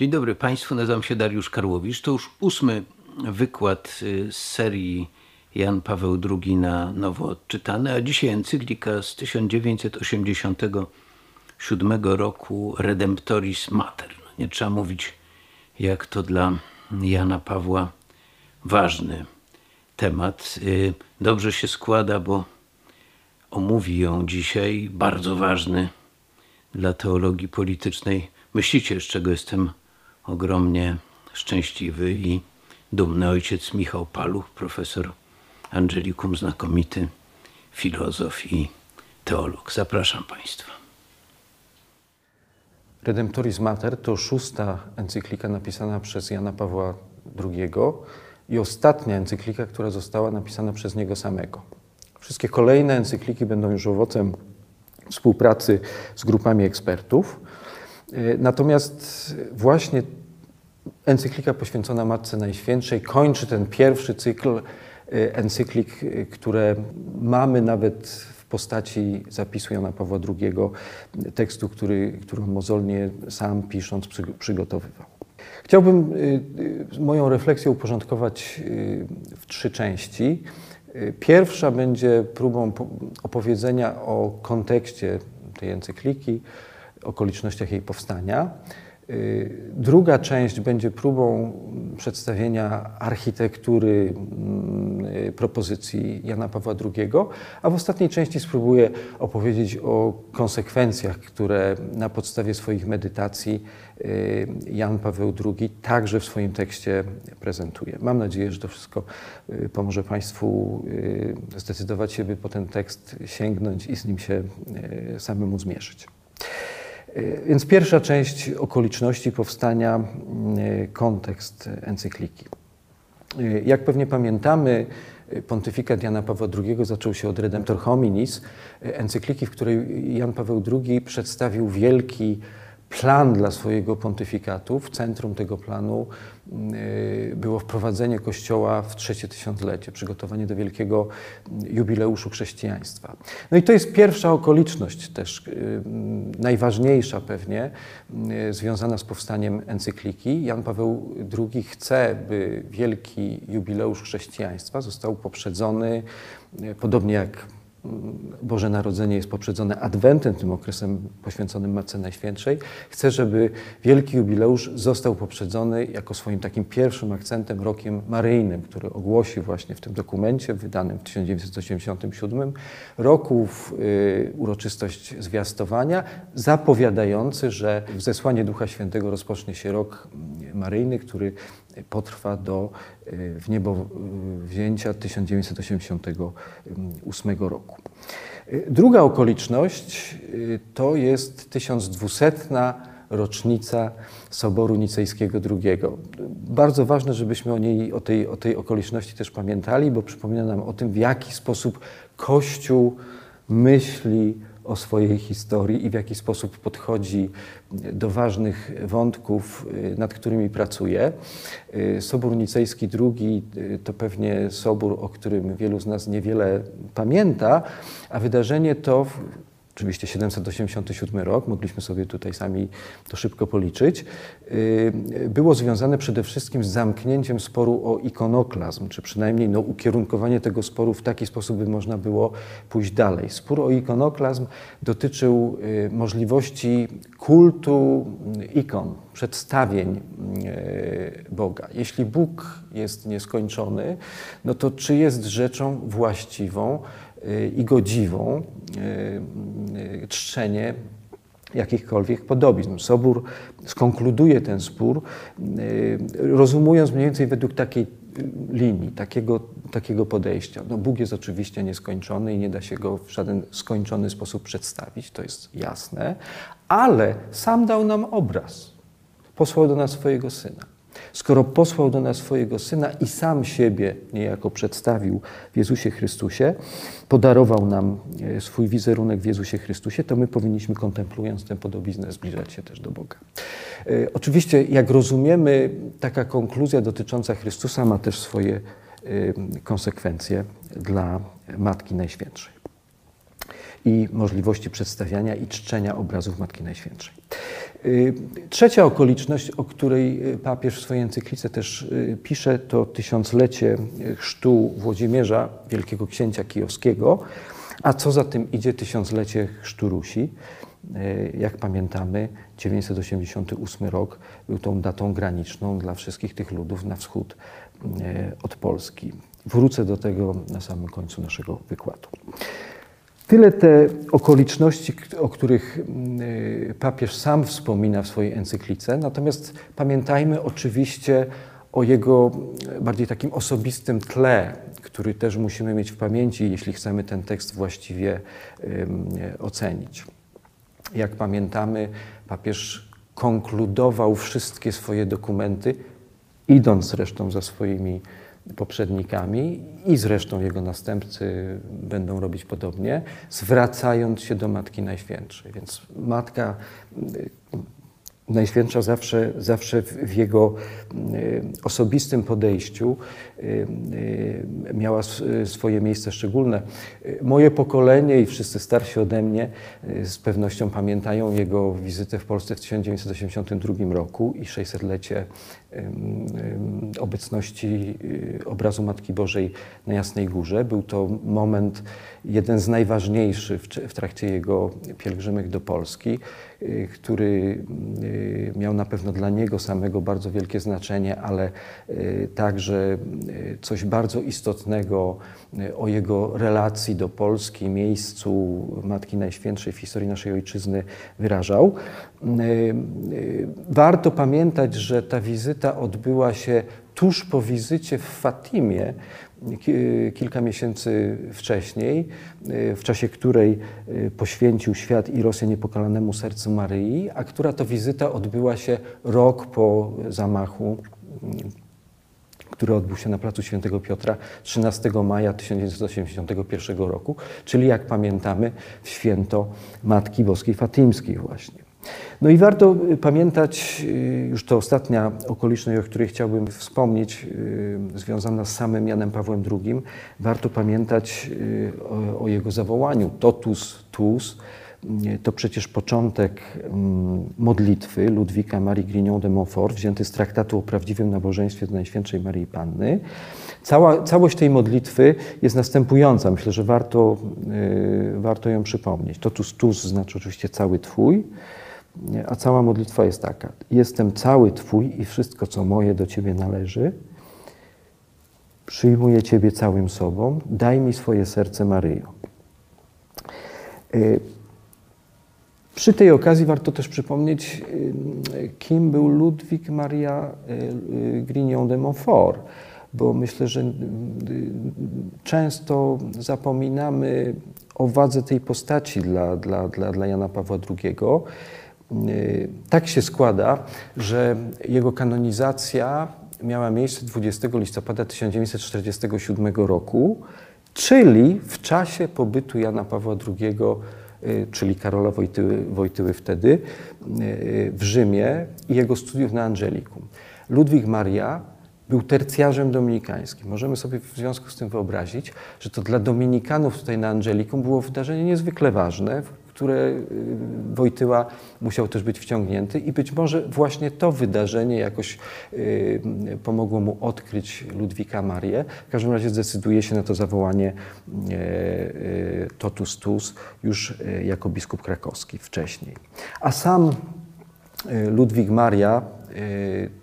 Dzień dobry Państwu, nazywam się Dariusz Karłowicz. To już ósmy wykład y, z serii Jan Paweł II na nowo odczytany, a dzisiaj encyklika z 1987 roku Redemptoris Mater. No, nie trzeba mówić, jak to dla Jana Pawła ważny temat. Y, dobrze się składa, bo omówi ją dzisiaj bardzo ważny dla teologii politycznej myśliciel, z czego jestem ogromnie szczęśliwy i dumny ojciec Michał Paluch, profesor Angelikum, znakomity filozof i teolog. Zapraszam Państwa. Redemptoris Mater to szósta encyklika napisana przez Jana Pawła II i ostatnia encyklika, która została napisana przez niego samego. Wszystkie kolejne encykliki będą już owocem współpracy z grupami ekspertów. Natomiast właśnie encyklika poświęcona Matce Najświętszej kończy ten pierwszy cykl y, encyklik, y, które mamy nawet w postaci zapisu Jana Pawła II, tekstu, który, który mozolnie sam pisząc przygotowywał. Chciałbym y, moją refleksję uporządkować w trzy części. Pierwsza będzie próbą opowiedzenia o kontekście tej encykliki, okolicznościach jej powstania. Y, druga część będzie próbą przedstawienia architektury mm, y, propozycji Jana Pawła II, a w ostatniej części spróbuję opowiedzieć o konsekwencjach, które na podstawie swoich medytacji y, Jan Paweł II także w swoim tekście prezentuje. Mam nadzieję, że to wszystko pomoże Państwu zdecydować się, by po ten tekst sięgnąć i z nim się samemu zmierzyć. Y, więc pierwsza część okoliczności powstania, y, kontekst encykliki. Y, jak pewnie pamiętamy, pontyfikat Jana Pawła II zaczął się od Redemptor Hominis, encykliki, w której Jan Paweł II przedstawił wielki plan dla swojego pontyfikatu. W centrum tego planu było wprowadzenie Kościoła w trzecie tysiąclecie, przygotowanie do wielkiego jubileuszu chrześcijaństwa. No i to jest pierwsza okoliczność też, y, najważniejsza pewnie, y, związana z powstaniem encykliki. Jan Paweł II chce, by wielki jubileusz chrześcijaństwa został poprzedzony, podobnie jak Boże Narodzenie jest poprzedzone Adwentem, tym okresem poświęconym Matce Najświętszej. Chcę, żeby wielki jubileusz został poprzedzony jako swoim takim pierwszym akcentem rokiem maryjnym, który ogłosi właśnie w tym dokumencie wydanym w 1987 roku w, y, uroczystość zwiastowania, zapowiadający, że w zesłanie Ducha Świętego rozpocznie się rok maryjny, który potrwa do y, w niebo wzięcia 1988 roku. Y, druga okoliczność y, to jest 1200 rocznica Soboru Nicejskiego II. Bardzo ważne, żebyśmy o, niej, o, tej, o tej okoliczności też pamiętali, bo przypomina nam o tym, w jaki sposób Kościół myśli o swojej historii i w jaki sposób podchodzi do ważnych wątków, y, nad którymi pracuje. Y, sobór Nicejski II y, to pewnie sobór, o którym wielu z nas niewiele pamięta, a wydarzenie to oczywiście 787 rok, mogliśmy sobie tutaj sami to szybko policzyć, y, było związane przede wszystkim z zamknięciem sporu o ikonoklazm, czy przynajmniej no, ukierunkowanie tego sporu w taki sposób, by można było pójść dalej. Spór o ikonoklazm dotyczył y, możliwości kultu ikon, przedstawień y, Boga. Jeśli Bóg jest nieskończony, no to czy jest rzeczą właściwą, i godziwą e, e, czczenie jakichkolwiek podobizm. Sobór skonkluduje ten spór, rozumując mniej więcej według takiej linii, takiego, takiego podejścia. No, Bóg jest oczywiście nieskończony i nie da się go w żaden skończony sposób przedstawić, to jest jasne, ale sam dał nam obraz. Posłał do nas swojego Syna. Skoro posłał do nas swojego Syna i sam siebie niejako przedstawił w Jezusie Chrystusie, podarował nam e, swój wizerunek w Jezusie Chrystusie, to my powinniśmy kontemplując tę podobiznę zbliżać się też do Boga. E, oczywiście, jak rozumiemy, taka konkluzja dotycząca Chrystusa ma też swoje e, konsekwencje dla Matki Najświętszej. I możliwości przedstawiania i czczenia obrazów Matki Najświętszej. Y, Trzecia okoliczność, o której y, papież w swojej encyklice też y, pisze, to tysiąclecie chrztu Włodzimierza, wielkiego księcia kijowskiego, a co za tym idzie tysiąclecie chrztu Rusi. Jak pamiętamy, 988 rok był tą datą graniczną dla wszystkich tych ludów na wschód od Polski. Wrócę do tego na samym końcu naszego wykładu. Tyle te okoliczności, o których mm, papież sam wspomina w swojej encyklice, natomiast pamiętajmy oczywiście o jego bardziej takim osobistym tle, który też musimy mieć w pamięci, jeśli chcemy ten tekst właściwie ocenić. Jak pamiętamy, papież konkludował wszystkie swoje dokumenty, idąc zresztą za swoimi poprzednikami i zresztą jego następcy będą robić podobnie, zwracając się do Matki Najświętszej. Więc Matka Najświętsza zawsze, zawsze w jego y, osobistym podejściu y, y, miała swoje miejsce szczególne. Moje pokolenie i wszyscy starsi ode mnie z pewnością pamiętają jego wizytę w Polsce w 1982 roku i 600-lecie obecności obrazu Matki Bożej na Jasnej Górze. Był to moment jeden z najważniejszych w trakcie jego pielgrzymek do Polski, który miał na pewno dla niego samego bardzo wielkie znaczenie, ale y, także y, coś bardzo istotnego y, o jego relacji do Polski, miejscu Matki Najświętszej w historii naszej ojczyzny wyrażał. Warto pamiętać, że ta wizyta odbyła się tuż po wizycie w Fatimie, kilka miesięcy wcześniej, y, w czasie której y, poświęcił świat i Rosję niepokalanemu sercu Maryi, a która to wizyta odbyła się rok po zamachu, który odbył się na placu Świętego Piotra 13 maja 1981 roku, czyli jak pamiętamy w święto Matki Boskiej Fatimskiej właśnie. No i warto y, pamiętać, y, już to ostatnia okoliczność, o której chciałbym wspomnieć, y, związana z samym Janem Pawłem II, warto pamiętać o, o jego zawołaniu totus tuus. To przecież początek mm, modlitwy Ludwika Marii Grignon de Montfort, wzięty z traktatu o prawdziwym nabożeństwie do Najświętszej Marii Panny. Cała, całość tej modlitwy jest następująca. Myślę, że warto, warto ją przypomnieć. Totus tuus znaczy oczywiście cały Twój. A cała modlitwa jest taka: Jestem cały Twój i wszystko, co moje, do Ciebie należy. Przyjmuję Ciebie całym sobą. Daj mi swoje serce, Maryjo. Y, przy tej okazji warto też przypomnieć, y, kim był Ludwik Maria y, Grignon de Montfort, bo myślę, że często zapominamy o wadze tej postaci dla, dla, dla, dla Jana Pawła II. Y, tak się składa, że jego kanonizacja miała miejsce 20 listopada 1947 roku, czyli w czasie pobytu Jana Pawła II, y, czyli Karola Wojtyły, Wojtyły wtedy, y, w Rzymie i jego studiów na Angelikum. Ludwik Maria był tercjarzem dominikańskim. Możemy sobie w związku z tym wyobrazić, że to dla dominikanów tutaj na Angelikum było wydarzenie niezwykle ważne, które y, Wojtyła musiał też być wciągnięty i być może właśnie to wydarzenie jakoś y, pomogło mu odkryć Ludwika Marię. W każdym razie zdecyduje się na to zawołanie y, totus tus już jako biskup krakowski wcześniej. A sam Ludwik Maria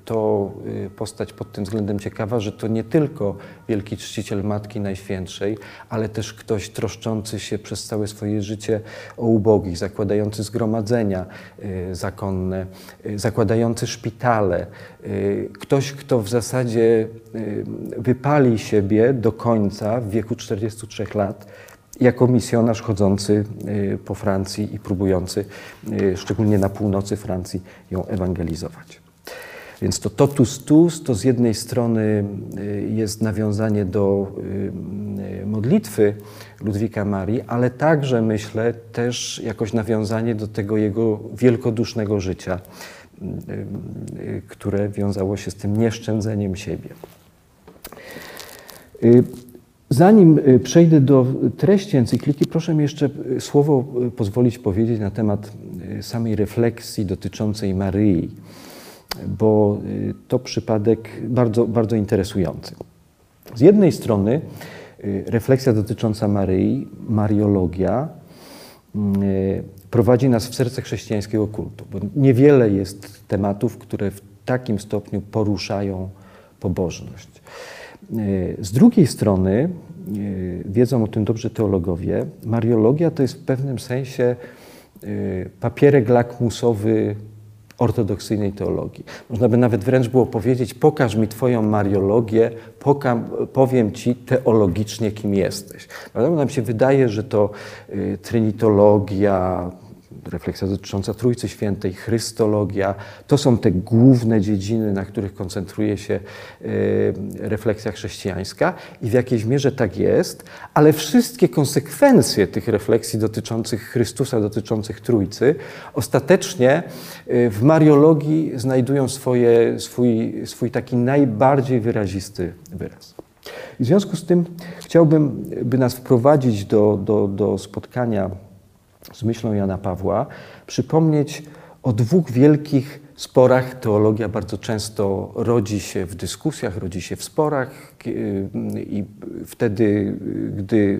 to y, postać pod tym względem ciekawa, że to nie tylko wielki czciciel Matki Najświętszej, ale też ktoś troszczący się przez całe swoje życie o ubogich, zakładający zgromadzenia y, zakonne, zakładający szpitale. Ktoś, kto w zasadzie wypali siebie do końca w wieku 43 lat jako misjonarz chodzący po Francji i próbujący, szczególnie na północy Francji, ją ewangelizować. Więc to totus tus to z jednej strony y, jest nawiązanie do y, y, modlitwy Ludwika Marii, ale także myślę też jakoś nawiązanie do tego jego wielkodusznego życia, które wiązało się z tym nieszczędzeniem siebie. Zanim przejdę do treści encykliki, proszę mi jeszcze słowo pozwolić powiedzieć na temat samej refleksji dotyczącej Maryi, bo to przypadek bardzo, bardzo interesujący. Z jednej strony refleksja dotycząca Maryi, mariologia, prowadzi nas w serce chrześcijańskiego kultu, bo niewiele jest tematów, które w takim stopniu poruszają pobożność. Z drugiej strony, wiedzą o tym dobrze teologowie, mariologia to jest w pewnym sensie papierek lakmusowy ortodoksyjnej teologii. Można by nawet wręcz było powiedzieć: pokaż mi Twoją mariologię, powiem Ci teologicznie, kim jesteś. Prawda? Nam się wydaje, że to trinitologia, refleksja dotycząca Trójcy Świętej, Chrystologia. To są te główne dziedziny, na których koncentruje się e, refleksja chrześcijańska i w jakiejś mierze tak jest, ale wszystkie konsekwencje tych refleksji dotyczących Chrystusa, dotyczących Trójcy, ostatecznie e, w Mariologii znajdują swoje, swój, swój taki najbardziej wyrazisty wyraz. I w związku z tym chciałbym, by nas wprowadzić do, do, do spotkania z myślą Jana Pawła, przypomnieć o dwóch wielkich sporach. Teologia bardzo często rodzi się w dyskusjach, rodzi się w sporach i wtedy, gdy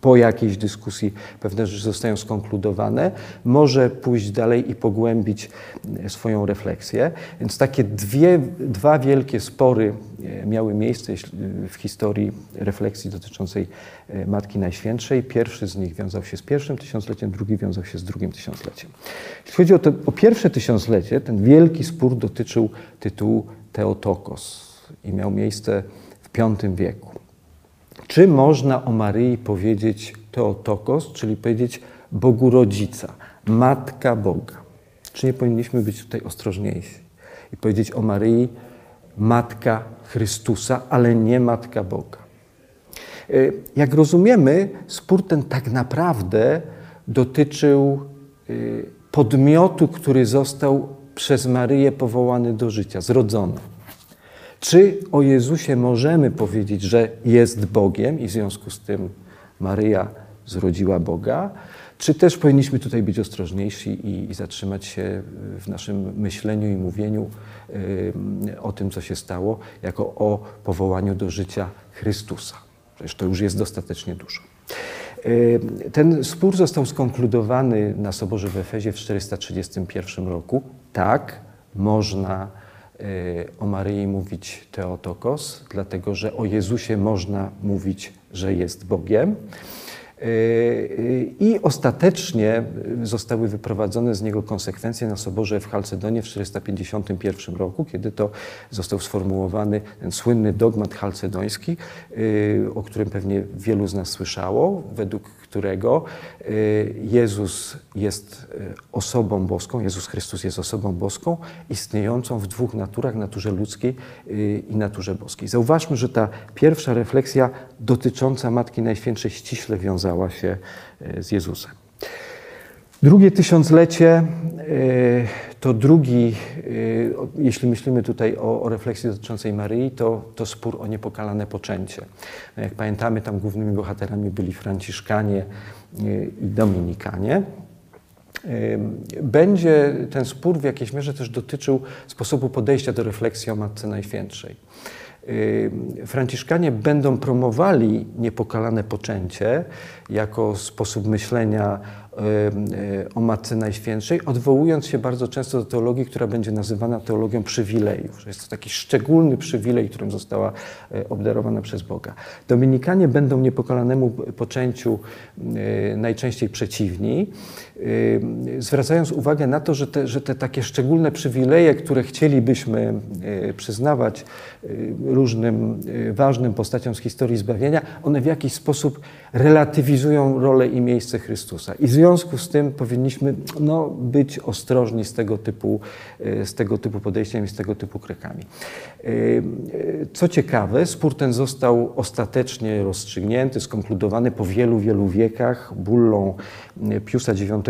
po jakiejś dyskusji pewne rzeczy zostają skonkludowane, może pójść dalej i pogłębić e, swoją refleksję. Więc takie dwie, dwa wielkie spory e, miały miejsce w historii refleksji dotyczącej e, Matki Najświętszej. Pierwszy z nich wiązał się z pierwszym tysiącleciem, drugi wiązał się z drugim tysiącleciem. Jeśli chodzi o, to, o pierwsze tysiąclecie, ten wielki spór dotyczył tytułu Teotokos i miał miejsce w V wieku. Czy można o Maryi powiedzieć Teotokos, czyli powiedzieć Bogu Rodzica, Matka Boga? Czy nie powinniśmy być tutaj ostrożniejsi i powiedzieć o Maryi Matka Chrystusa, ale nie Matka Boga? E, jak rozumiemy, spór ten tak naprawdę dotyczył e, podmiotu, który został przez Maryję powołany do życia, zrodzony. Czy o Jezusie możemy powiedzieć, że jest Bogiem i w związku z tym Maryja zrodziła Boga? Czy też powinniśmy tutaj być ostrożniejsi i, i zatrzymać się w naszym myśleniu i mówieniu o tym, co się stało, jako o powołaniu do życia Chrystusa? Przecież to już jest dostatecznie dużo. Ten spór został skonkludowany na Soborze w Efezie w 431 roku. Tak, można o Maryi mówić Teotokos, dlatego że o Jezusie można mówić, że jest Bogiem. I ostatecznie zostały wyprowadzone z niego konsekwencje na Soborze w Chalcedonie w 451 roku, kiedy to został sformułowany ten słynny dogmat chalcedoński, o którym pewnie wielu z nas słyszało, według którego y, Jezus jest y, osobą boską, Jezus Chrystus jest osobą boską, istniejącą w dwóch naturach, naturze ludzkiej y, i naturze boskiej. Zauważmy, że ta pierwsza refleksja dotycząca Matki Najświętszej ściśle wiązała się z Jezusem. Drugie tysiąclecie to drugi, jeśli myślimy tutaj o, o, refleksji dotyczącej Maryi, to, to spór o niepokalane poczęcie. Jak pamiętamy, tam głównymi bohaterami byli Franciszkanie i Dominikanie. Będzie ten spór w jakiejś mierze też dotyczył sposobu podejścia do refleksji o Matce Najświętszej. Franciszkanie będą promowali niepokalane poczęcie jako sposób myślenia E, o Matce Najświętszej, odwołując się bardzo często do teologii, która będzie nazywana teologią przywilejów, że jest to taki szczególny przywilej, którym została e, obdarowana przez Boga. Dominikanie będą niepokalanemu poczęciu e, najczęściej przeciwni, zwracając uwagę na to, że te, że te takie szczególne przywileje, które chcielibyśmy przyznawać różnym ważnym postaciom z historii zbawienia, one w jakiś sposób relatywizują rolę i miejsce Chrystusa. I w związku z tym powinniśmy no, być ostrożni z tego, typu, z tego typu podejściem i z tego typu krokami. E, co ciekawe, spór ten został ostatecznie rozstrzygnięty, skonkludowany po wielu, wielu wiekach bullą Piusa IX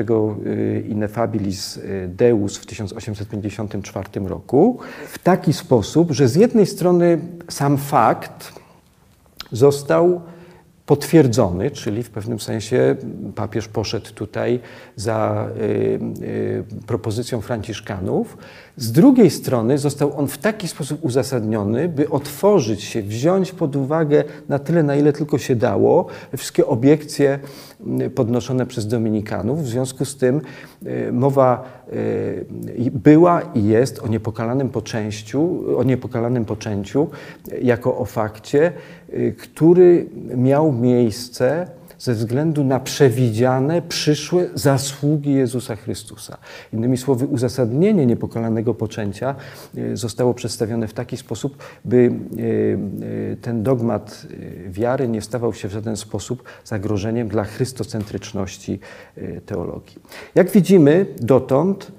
Ineffabilis Deus w 1854 roku w taki sposób, że z jednej strony sam fakt został potwierdzony, czyli w pewnym sensie papież poszedł tutaj za y, y, propozycją Franciszkanów. Z drugiej strony został on w taki sposób uzasadniony, by otworzyć się, wziąć pod uwagę na tyle, na ile tylko się dało, wszystkie obiekcje y, podnoszone przez Dominikanów. W związku z tym y, mowa y, była i jest o niepokalanym poczęciu, o niepokalanym poczęciu jako o fakcie, który miał miejsce ze względu na przewidziane, przyszłe zasługi Jezusa Chrystusa. Innymi słowy, uzasadnienie niepokalanego poczęcia y, zostało przedstawione w taki sposób, by y, y, ten dogmat wiary nie stawał się w żaden sposób zagrożeniem dla chrystocentryczności teologii. Jak widzimy dotąd,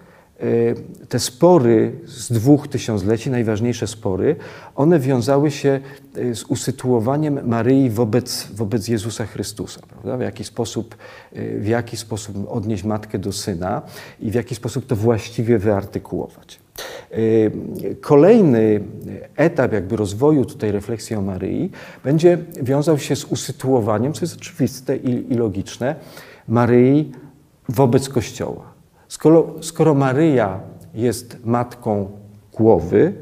te spory z dwóch tysiącleci, najważniejsze spory, one wiązały się y, z usytuowaniem Maryi wobec, wobec Jezusa Chrystusa. Prawda? W, jaki sposób, y, w jaki sposób odnieść matkę do syna i w jaki sposób to właściwie wyartykułować. Y, Kolejny etap jakby rozwoju tutaj refleksji o Maryi będzie wiązał się z usytuowaniem, co jest oczywiste i, i logiczne, Maryi wobec Kościoła. Skoro, skoro Maryja jest matką głowy,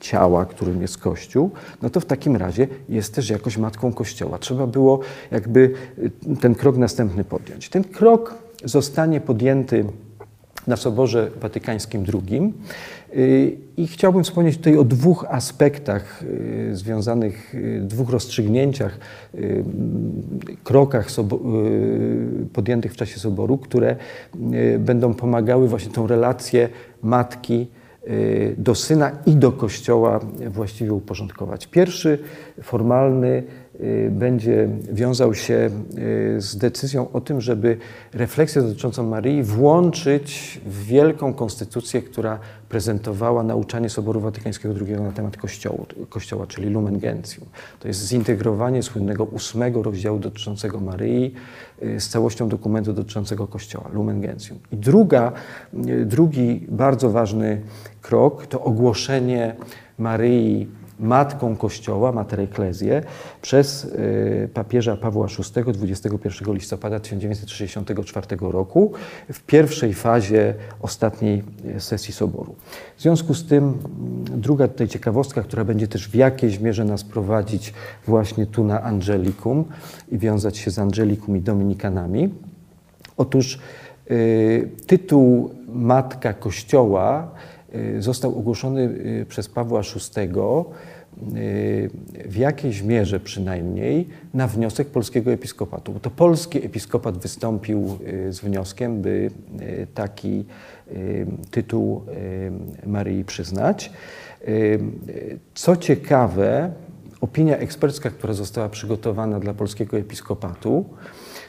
ciała, którym jest Kościół, no to w takim razie jest też jakoś matką Kościoła. Trzeba było jakby y, ten krok następny podjąć. Ten krok zostanie podjęty na Soborze Watykańskim II. I chciałbym wspomnieć tutaj o dwóch aspektach y, związanych, y, dwóch rozstrzygnięciach, y, krokach podjętych w czasie Soboru, które będą pomagały właśnie tą relację matki do syna i do Kościoła właściwie uporządkować. Pierwszy, formalny, będzie wiązał się y, z decyzją o tym, żeby refleksję dotyczącą Maryi włączyć w wielką konstytucję, która prezentowała nauczanie Soboru Watykańskiego II na temat Kościoła, Kościoła czyli Lumen Gentium. To jest zintegrowanie słynnego ósmego rozdziału dotyczącego Maryi y, z całością dokumentu dotyczącego Kościoła, Lumen Gentium. I druga, y, drugi bardzo ważny krok to ogłoszenie Maryi matką Kościoła, Mater Ecclesiae, przez y, papieża Pawła VI 21 listopada 1964 roku w pierwszej fazie ostatniej y, sesji Soboru. W związku z tym mm, druga tutaj ciekawostka, która będzie też w jakiejś mierze nas prowadzić właśnie tu na Angelicum i wiązać się z Angelicum i Dominikanami. Otóż y, tytuł Matka Kościoła został ogłoszony y, przez Pawła VI y, w jakiejś mierze przynajmniej na wniosek polskiego episkopatu. Bo to polski episkopat wystąpił y, z wnioskiem, by y, taki y, tytuł y, Maryi przyznać. Y, y, Co ciekawe, opinia ekspercka, która została przygotowana dla polskiego episkopatu,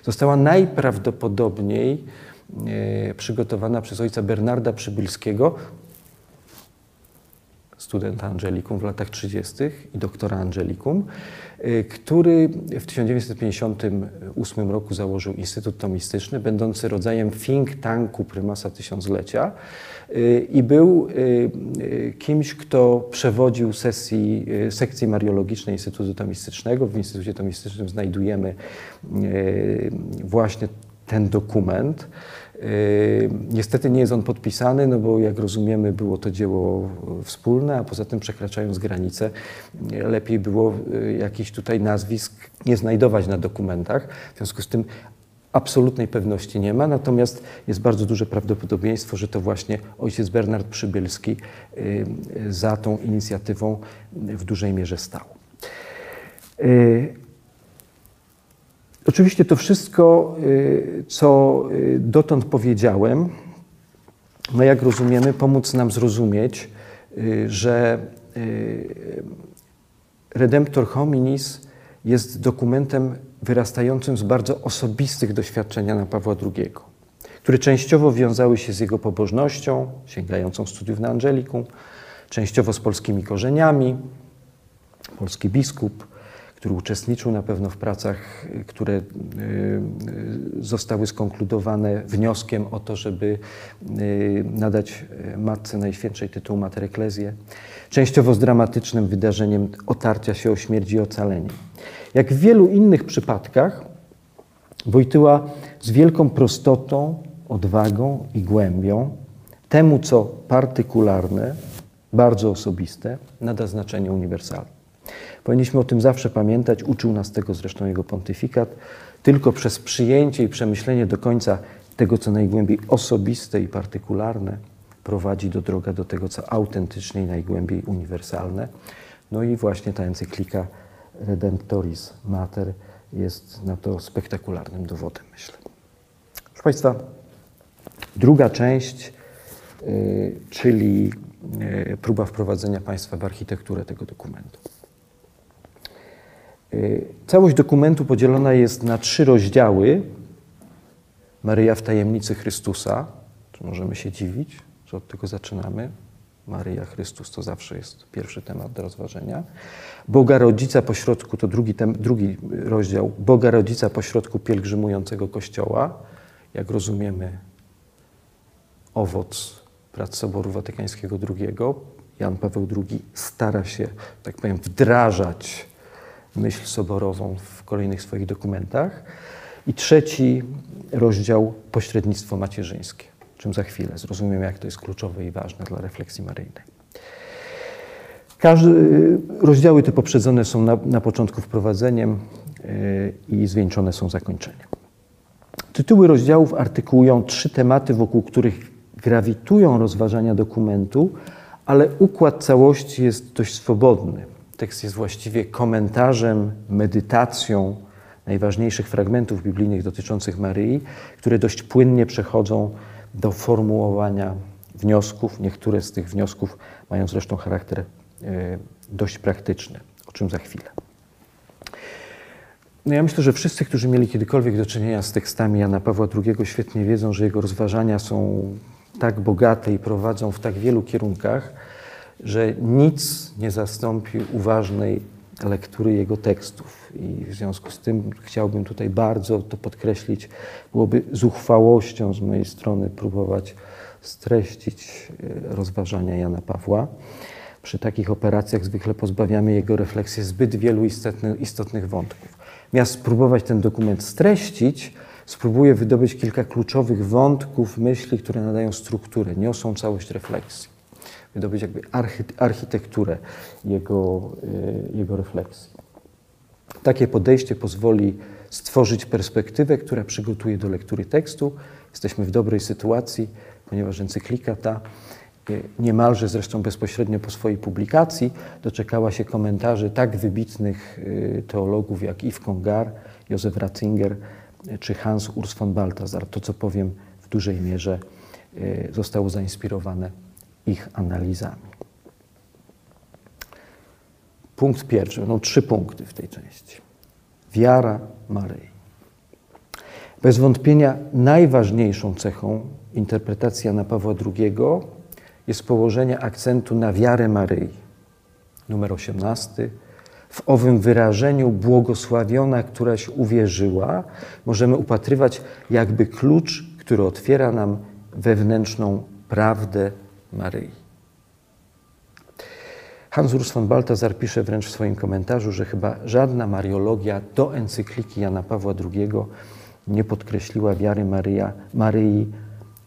została najprawdopodobniej przygotowana przez ojca Bernarda Przybylskiego, studenta Angelikum w latach 30. i doktora Angelikum, y, który w 1958 roku założył Instytut Tomistyczny, będący rodzajem think tanku prymasa tysiąclecia y, i był y, kimś, kto przewodził sesji, sekcji mariologicznej Instytutu Tomistycznego. W Instytucie Tomistycznym znajdujemy właśnie ten dokument. Yy, Niestety nie jest on podpisany, no bo jak rozumiemy, było to dzieło wspólne, a poza tym przekraczając granice, lepiej było yy, jakichś tutaj nazwisk nie znajdować na dokumentach. W związku z tym absolutnej pewności nie ma, natomiast jest bardzo duże prawdopodobieństwo, że to właśnie ojciec Bernard Przybylski yy, za tą inicjatywą w dużej mierze stał. Oczywiście to wszystko, y, co y, dotąd powiedziałem, ma, jak rozumiemy, pomóc nam zrozumieć, y, że Redemptor Hominis jest dokumentem wyrastającym z bardzo osobistych doświadczeń Jana Pawła II, które częściowo wiązały się z jego pobożnością, sięgającą studiów na Angelikum, częściowo z polskimi korzeniami. Polski biskup, który uczestniczył na pewno w pracach, które y, y, zostały skonkludowane wnioskiem o to, żeby y, nadać Matce Najświętszej tytuł Mater częściowo z dramatycznym wydarzeniem otarcia się o śmierć i ocalenie. Jak w wielu innych przypadkach, Wojtyła z wielką prostotą, odwagą i głębią temu, co partykularne, bardzo osobiste, nada znaczenie uniwersalne. Powinniśmy o tym zawsze pamiętać, uczył nas tego zresztą jego pontyfikat. Tylko przez przyjęcie i przemyślenie do końca tego, co najgłębiej osobiste i partykularne, prowadzi do droga do tego, co autentycznie i najgłębiej uniwersalne. No i właśnie ta encyklika Redemptoris Mater jest na to spektakularnym dowodem, myślę. Proszę Państwa, druga część, y, czyli y, próba wprowadzenia Państwa w architekturę tego dokumentu. Y, całość dokumentu podzielona jest na trzy rozdziały. Maryja w tajemnicy Chrystusa. Czy możemy się dziwić, że od tego zaczynamy? Maryja Chrystus to zawsze jest pierwszy temat do rozważenia. Boga Rodzica pośrodku, to drugi, tem, drugi rozdział, Boga Rodzica pośrodku pielgrzymującego Kościoła. Jak rozumiemy, owoc prac Soboru Watykańskiego II. Jan Paweł II stara się, tak powiem, wdrażać myśl soborową w kolejnych swoich dokumentach. I trzeci rozdział pośrednictwo macierzyńskie, czym za chwilę zrozumiemy, jak to jest kluczowe i ważne dla refleksji maryjnej. Każdy, rozdziały te poprzedzone są na, na początku wprowadzeniem yy, i zwieńczone są zakończeniem. Tytuły rozdziałów artykułują trzy tematy, wokół których grawitują rozważania dokumentu, ale układ całości jest dość swobodny. Tekst jest właściwie komentarzem, medytacją najważniejszych fragmentów biblijnych dotyczących Maryi, które dość płynnie przechodzą do formułowania wniosków. Niektóre z tych wniosków mają zresztą charakter e, dość praktyczny, o czym za chwilę. No ja myślę, że wszyscy, którzy mieli kiedykolwiek do czynienia z tekstami Jana Pawła II, świetnie wiedzą, że jego rozważania są tak bogate i prowadzą w tak wielu kierunkach, że nic nie zastąpi uważnej lektury jego tekstów. I w związku z tym chciałbym tutaj bardzo to podkreślić. Byłoby zuchwałością z mojej strony próbować streścić e, rozważania Jana Pawła. Przy takich operacjach zwykle pozbawiamy jego refleksji zbyt wielu istotnych, istotnych wątków. Miast spróbować ten dokument streścić, spróbuję wydobyć kilka kluczowych wątków, myśli, które nadają strukturę, niosą całość refleksji wydobyć jakby architekturę jego, y, jego refleksji. Takie podejście pozwoli stworzyć perspektywę, która przygotuje do lektury tekstu. Jesteśmy w dobrej sytuacji, ponieważ encyklika ta y, niemalże zresztą bezpośrednio po swojej publikacji doczekała się komentarzy tak wybitnych y, teologów jak Yves Congar, Józef Ratzinger czy Hans Urs von Balthasar. To, co powiem, w dużej mierze zostało zainspirowane ich analizami. Punkt pierwszy, będą trzy punkty w tej części. Wiara Maryi. Bez wątpienia najważniejszą cechą interpretacji Jana Pawła II jest położenie akcentu na wiarę Maryi. Numer 18. W owym wyrażeniu błogosławiona, któraś uwierzyła, możemy upatrywać jakby klucz, który otwiera nam wewnętrzną prawdę Maryi. Hans Urs von Balthasar pisze wręcz w swoim komentarzu, że chyba żadna mariologia do encykliki Jana Pawła II nie podkreśliła wiary Maryja, Maryi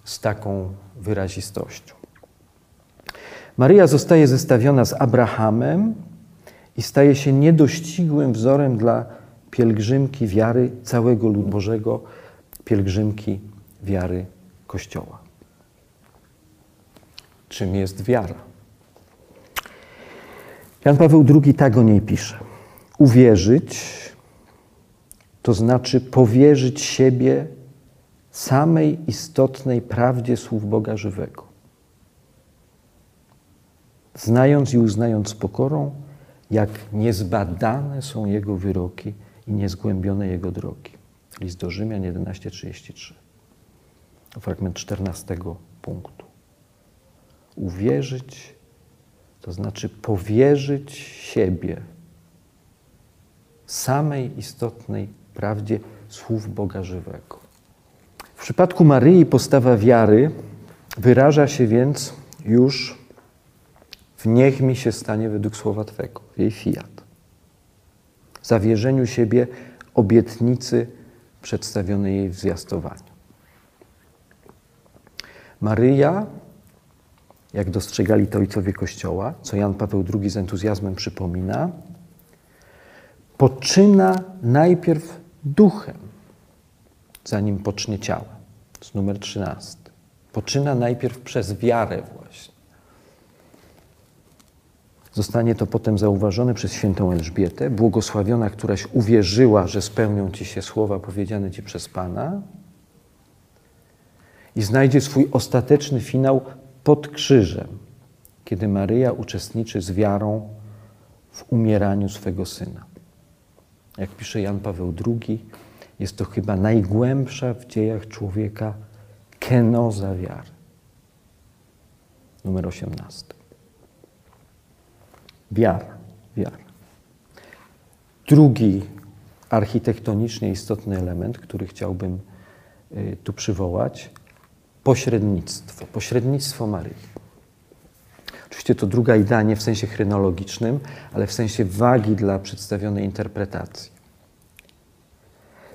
z taką wyrazistością. Maryja zostaje zestawiona z Abrahamem i staje się niedościgłym wzorem dla pielgrzymki wiary całego ludu Bożego, pielgrzymki wiary Kościoła czym jest wiara. Jan Paweł II tak o niej pisze. Uwierzyć to znaczy powierzyć siebie samej istotnej prawdzie słów Boga żywego. Znając i uznając z pokorą, jak niezbadane są Jego wyroki i niezgłębione Jego drogi. List do Rzymian 11:33. To fragment 14 punktu. Uwierzyć to znaczy powierzyć siebie samej istotnej prawdzie słów Boga żywego. W przypadku Maryi postawa wiary wyraża się więc już w niech mi się stanie według słowa Twego, w jej fiat. Zawierzeniu siebie obietnicy przedstawionej jej w zwiastowaniu. Maryja, jak dostrzegali to ojcowie Kościoła, co Jan Paweł II z entuzjazmem przypomina, poczyna najpierw duchem, zanim pocznie ciałem. To jest numer 13. Poczyna najpierw przez wiarę właśnie. Zostanie to potem zauważone przez świętą Elżbietę, błogosławiona, któraś uwierzyła, że spełnią ci się słowa powiedziane ci przez Pana i znajdzie swój ostateczny finał pod krzyżem, kiedy Maryja uczestniczy z wiarą w umieraniu swego syna. Jak pisze Jan Paweł II, jest to chyba najgłębsza w dziejach człowieka kenoza wiary. Numer 18. Wiara, wiara. Drugi architektonicznie istotny element, który chciałbym y, tu przywołać, pośrednictwo, pośrednictwo Maryi. Oczywiście to druga idea nie w sensie chronologicznym, ale w sensie wagi dla przedstawionej interpretacji.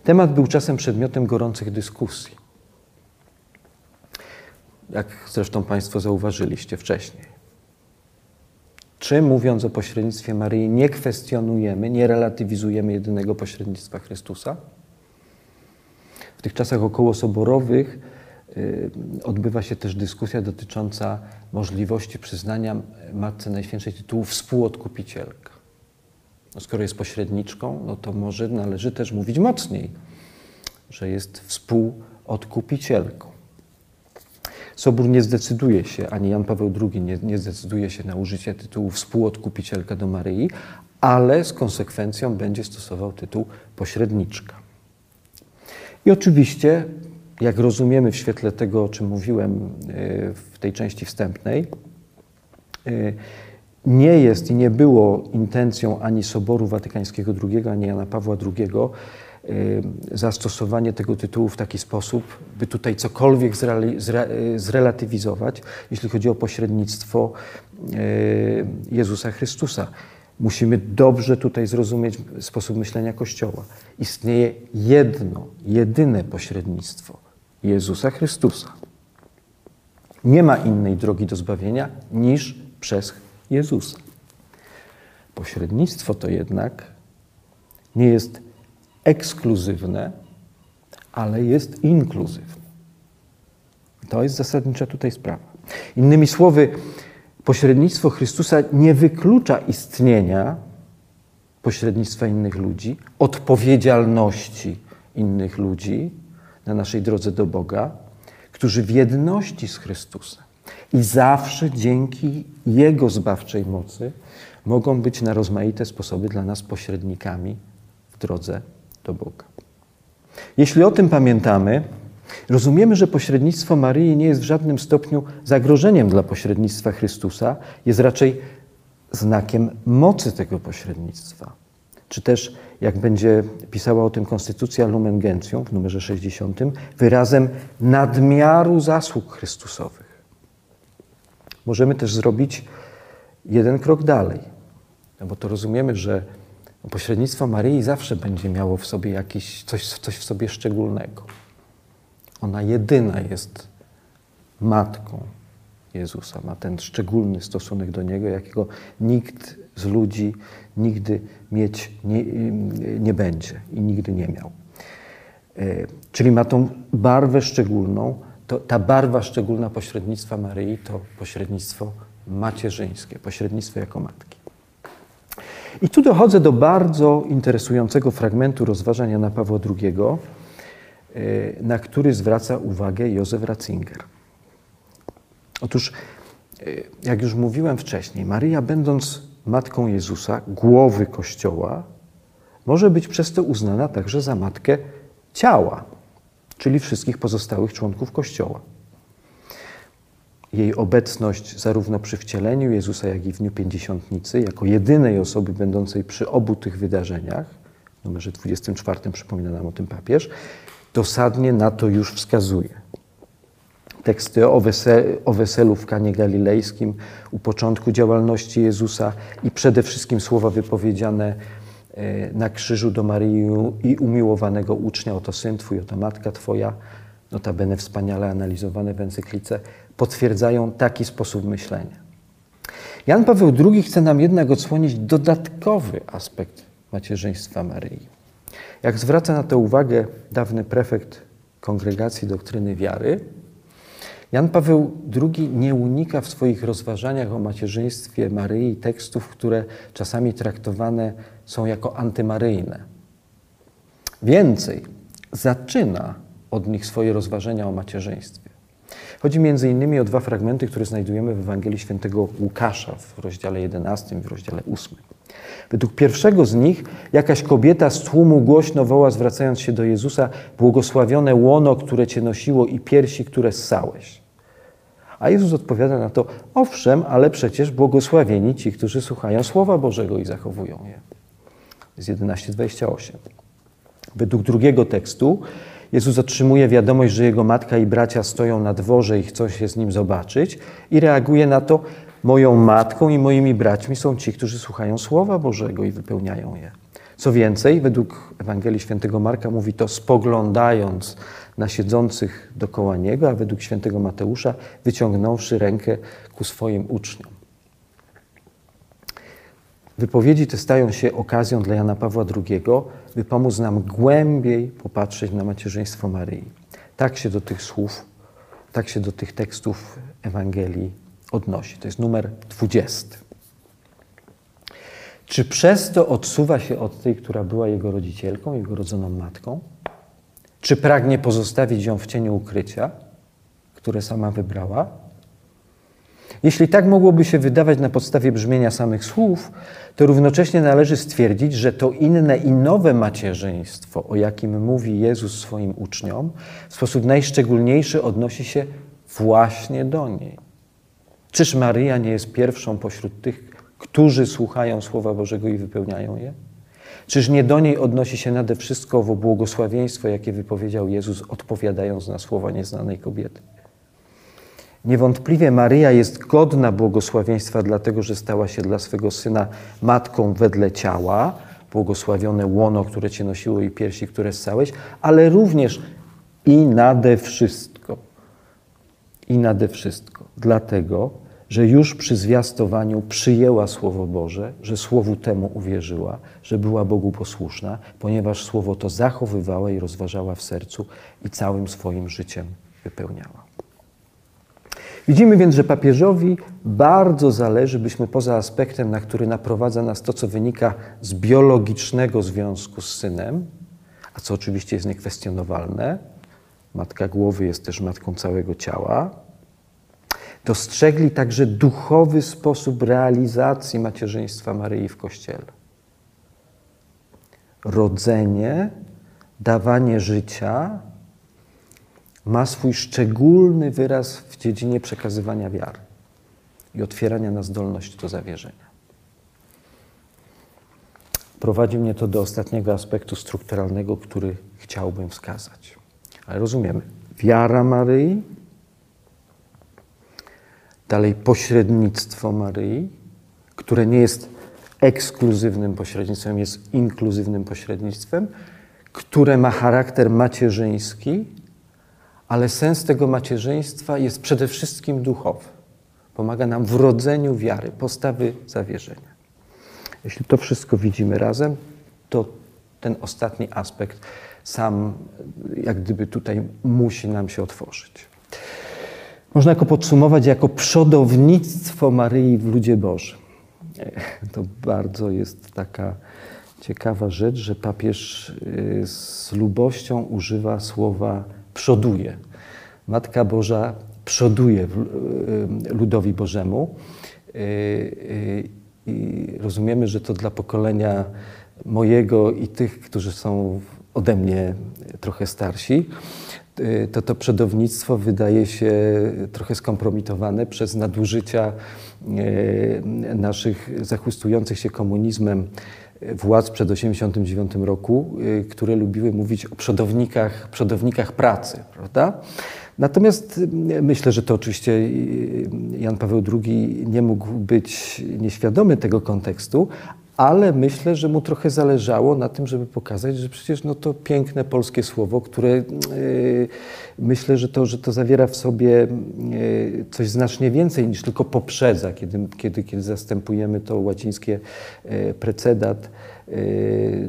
Temat był czasem przedmiotem gorących dyskusji. Jak zresztą Państwo zauważyliście wcześniej. Czy mówiąc o pośrednictwie Maryi, nie kwestionujemy, nie relatywizujemy jedynego pośrednictwa Chrystusa? W tych czasach okołosoborowych odbywa się też dyskusja dotycząca możliwości przyznania Matce Najświętszej tytułu współodkupicielka. No skoro jest pośredniczką, no to może należy też mówić mocniej, że jest współodkupicielką. Sobór nie zdecyduje się, ani Jan Paweł II nie, nie zdecyduje się na użycie tytułu współodkupicielka do Maryi, ale z konsekwencją będzie stosował tytuł pośredniczka. I oczywiście, jak rozumiemy w świetle tego, o czym mówiłem y, w tej części wstępnej, y, nie jest i nie było intencją ani Soboru Watykańskiego II, ani Jana Pawła II y, zastosowanie tego tytułu w taki sposób, by tutaj cokolwiek zrelatywizować, jeśli chodzi o pośrednictwo Jezusa Chrystusa. Musimy dobrze tutaj zrozumieć sposób myślenia Kościoła. Istnieje jedno, jedyne pośrednictwo Jezusa Chrystusa. Nie ma innej drogi do zbawienia niż przez Jezusa. Pośrednictwo to jednak nie jest ekskluzywne, ale jest inkluzywne. To jest zasadnicza tutaj sprawa. Innymi słowy, pośrednictwo Chrystusa nie wyklucza istnienia pośrednictwa innych ludzi, odpowiedzialności innych ludzi na naszej drodze do Boga, którzy w jedności z Chrystusem i zawsze dzięki Jego zbawczej mocy mogą być na rozmaite sposoby dla nas pośrednikami w drodze do Boga. Jeśli o tym pamiętamy, rozumiemy, że pośrednictwo Maryi nie jest w żadnym stopniu zagrożeniem dla pośrednictwa Chrystusa, jest raczej znakiem mocy tego pośrednictwa. Czy też, jak będzie pisała o tym Konstytucja Lumen Gentium w numerze 60, wyrazem nadmiaru zasług Chrystusowych. Możemy też zrobić jeden krok dalej, no bo to rozumiemy, że pośrednictwo Maryi zawsze będzie miało w sobie jakiś, coś, coś w sobie szczególnego. Ona jedyna jest matką Jezusa, ma ten szczególny stosunek do Niego, jakiego nikt z ludzi nigdy mieć nie, nie będzie i nigdy nie miał. Czyli ma tą barwę szczególną. To, ta barwa szczególna pośrednictwa Maryi to pośrednictwo macierzyńskie, pośrednictwo jako matki. I tu dochodzę do bardzo interesującego fragmentu rozważań Jana Pawła II, na który zwraca uwagę Józef Ratzinger. Otóż, jak już mówiłem wcześniej, Maryja, będąc matką Jezusa, głowy Kościoła, może być przez to uznana także za matkę ciała, czyli wszystkich pozostałych członków Kościoła. Jej obecność zarówno przy wcieleniu Jezusa, jak i w Dniu Pięćdziesiątnicy, jako jedynej osoby będącej przy obu tych wydarzeniach, numerze 24 przypomina nam o tym papież, dosadnie na to już wskazuje. Teksty o, o weselu w Kanie Galilejskim, u początku działalności Jezusa i przede wszystkim słowa wypowiedziane e, na krzyżu do Maryi i umiłowanego ucznia, oto syn Twój, oto matka Twoja, notabene wspaniale analizowane w encyklice, potwierdzają taki sposób myślenia. Jan Paweł II chce nam jednak odsłonić dodatkowy aspekt macierzyństwa Maryi. Jak zwraca na to uwagę dawny prefekt Kongregacji Doktryny Wiary, Jan Paweł II nie unika w swoich rozważaniach o macierzyństwie Maryi tekstów, które czasami traktowane są jako antymaryjne. Więcej, zaczyna od nich swoje rozważania o macierzyństwie. Chodzi innymi o dwa fragmenty, które znajdujemy w Ewangelii Świętego Łukasza w rozdziale 11 i w rozdziale 8. Według pierwszego z nich jakaś kobieta z tłumu głośno woła, zwracając się do Jezusa, błogosławione łono, które cię nosiło i piersi, które ssałeś. A Jezus odpowiada na to, owszem, ale przecież błogosławieni ci, którzy słuchają Słowa Bożego i zachowują je. Z 11:28. Według drugiego tekstu Jezus otrzymuje wiadomość, że jego matka i bracia stoją na dworze i chcą się z nim zobaczyć i reaguje na to, moją matką i moimi braćmi są ci, którzy słuchają Słowa Bożego i wypełniają je. Co więcej, według Ewangelii Świętego Marka mówi to spoglądając na siedzących dokoła niego, a według Świętego Mateusza wyciągnąwszy rękę ku swoim uczniom. Wypowiedzi te stają się okazją dla Jana Pawła II, by pomóc nam głębiej popatrzeć na macierzyństwo Maryi. Tak się do tych słów, tak się do tych tekstów Ewangelii odnosi. To jest numer 20. Czy przez to odsuwa się od tej, która była jego rodzicielką, jego rodzoną matką? Czy pragnie pozostawić ją w cieniu ukrycia, które sama wybrała? Jeśli tak mogłoby się wydawać na podstawie brzmienia samych słów, to równocześnie należy stwierdzić, że to inne i nowe macierzyństwo, o jakim mówi Jezus swoim uczniom, w sposób najszczególniejszy odnosi się właśnie do niej. Czyż Maryja nie jest pierwszą pośród tych, którzy słuchają Słowa Bożego i wypełniają je? Czyż nie do niej odnosi się nade wszystko owo błogosławieństwo, jakie wypowiedział Jezus, odpowiadając na słowa nieznanej kobiety? Niewątpliwie Maryja jest godna błogosławieństwa, dlatego że stała się dla swego syna matką wedle ciała, błogosławione łono, które cię nosiło i piersi, które ssałeś, ale również i nade wszystko. I nade wszystko. Dlatego, że już przy zwiastowaniu przyjęła Słowo Boże, że Słowu temu uwierzyła, że była Bogu posłuszna, ponieważ Słowo to zachowywała i rozważała w sercu i całym swoim życiem wypełniała. Widzimy więc, że papieżowi bardzo zależy, byśmy poza aspektem, na który naprowadza nas to, co wynika z biologicznego związku z synem, a co oczywiście jest niekwestionowalne, matka głowy jest też matką całego ciała, dostrzegli także duchowy sposób realizacji macierzyństwa Maryi w Kościele. Rodzenie, dawanie życia ma swój szczególny wyraz w dziedzinie przekazywania wiary i otwierania na zdolność do zawierzenia. Prowadzi mnie to do ostatniego aspektu strukturalnego, który chciałbym wskazać. Ale rozumiemy, wiara Maryi, dalej pośrednictwo Maryi, które nie jest ekskluzywnym pośrednictwem, jest inkluzywnym pośrednictwem, które ma charakter macierzyński, ale sens tego macierzyństwa jest przede wszystkim duchowy. Pomaga nam w rodzeniu wiary, postawy zawierzenia. Jeśli to wszystko widzimy razem, to ten ostatni aspekt sam, jak gdyby tutaj musi nam się otworzyć. Można go podsumować jako przodownictwo Maryi w ludzie Bożym. To bardzo jest taka ciekawa rzecz, że papież y, z lubością używa słowa przoduje. Matka Boża przoduje y, ludowi Bożemu. I rozumiemy, że to dla pokolenia mojego i tych, którzy są ode mnie trochę starsi, to to przodownictwo wydaje się trochę skompromitowane przez nadużycia naszych zachustujących się komunizmem władz przed 1989 roku, y, które lubiły mówić o przodownikach, przodownikach pracy, prawda? Natomiast y, myślę, że to oczywiście y, Jan Paweł II nie mógł być nieświadomy tego kontekstu, ale myślę, że mu trochę zależało na tym, żeby pokazać, że przecież no to piękne polskie słowo, które yy, myślę, że to, że to zawiera w sobie yy, coś znacznie więcej niż tylko poprzedza, kiedy, kiedy, kiedy zastępujemy to łacińskie yy, precedat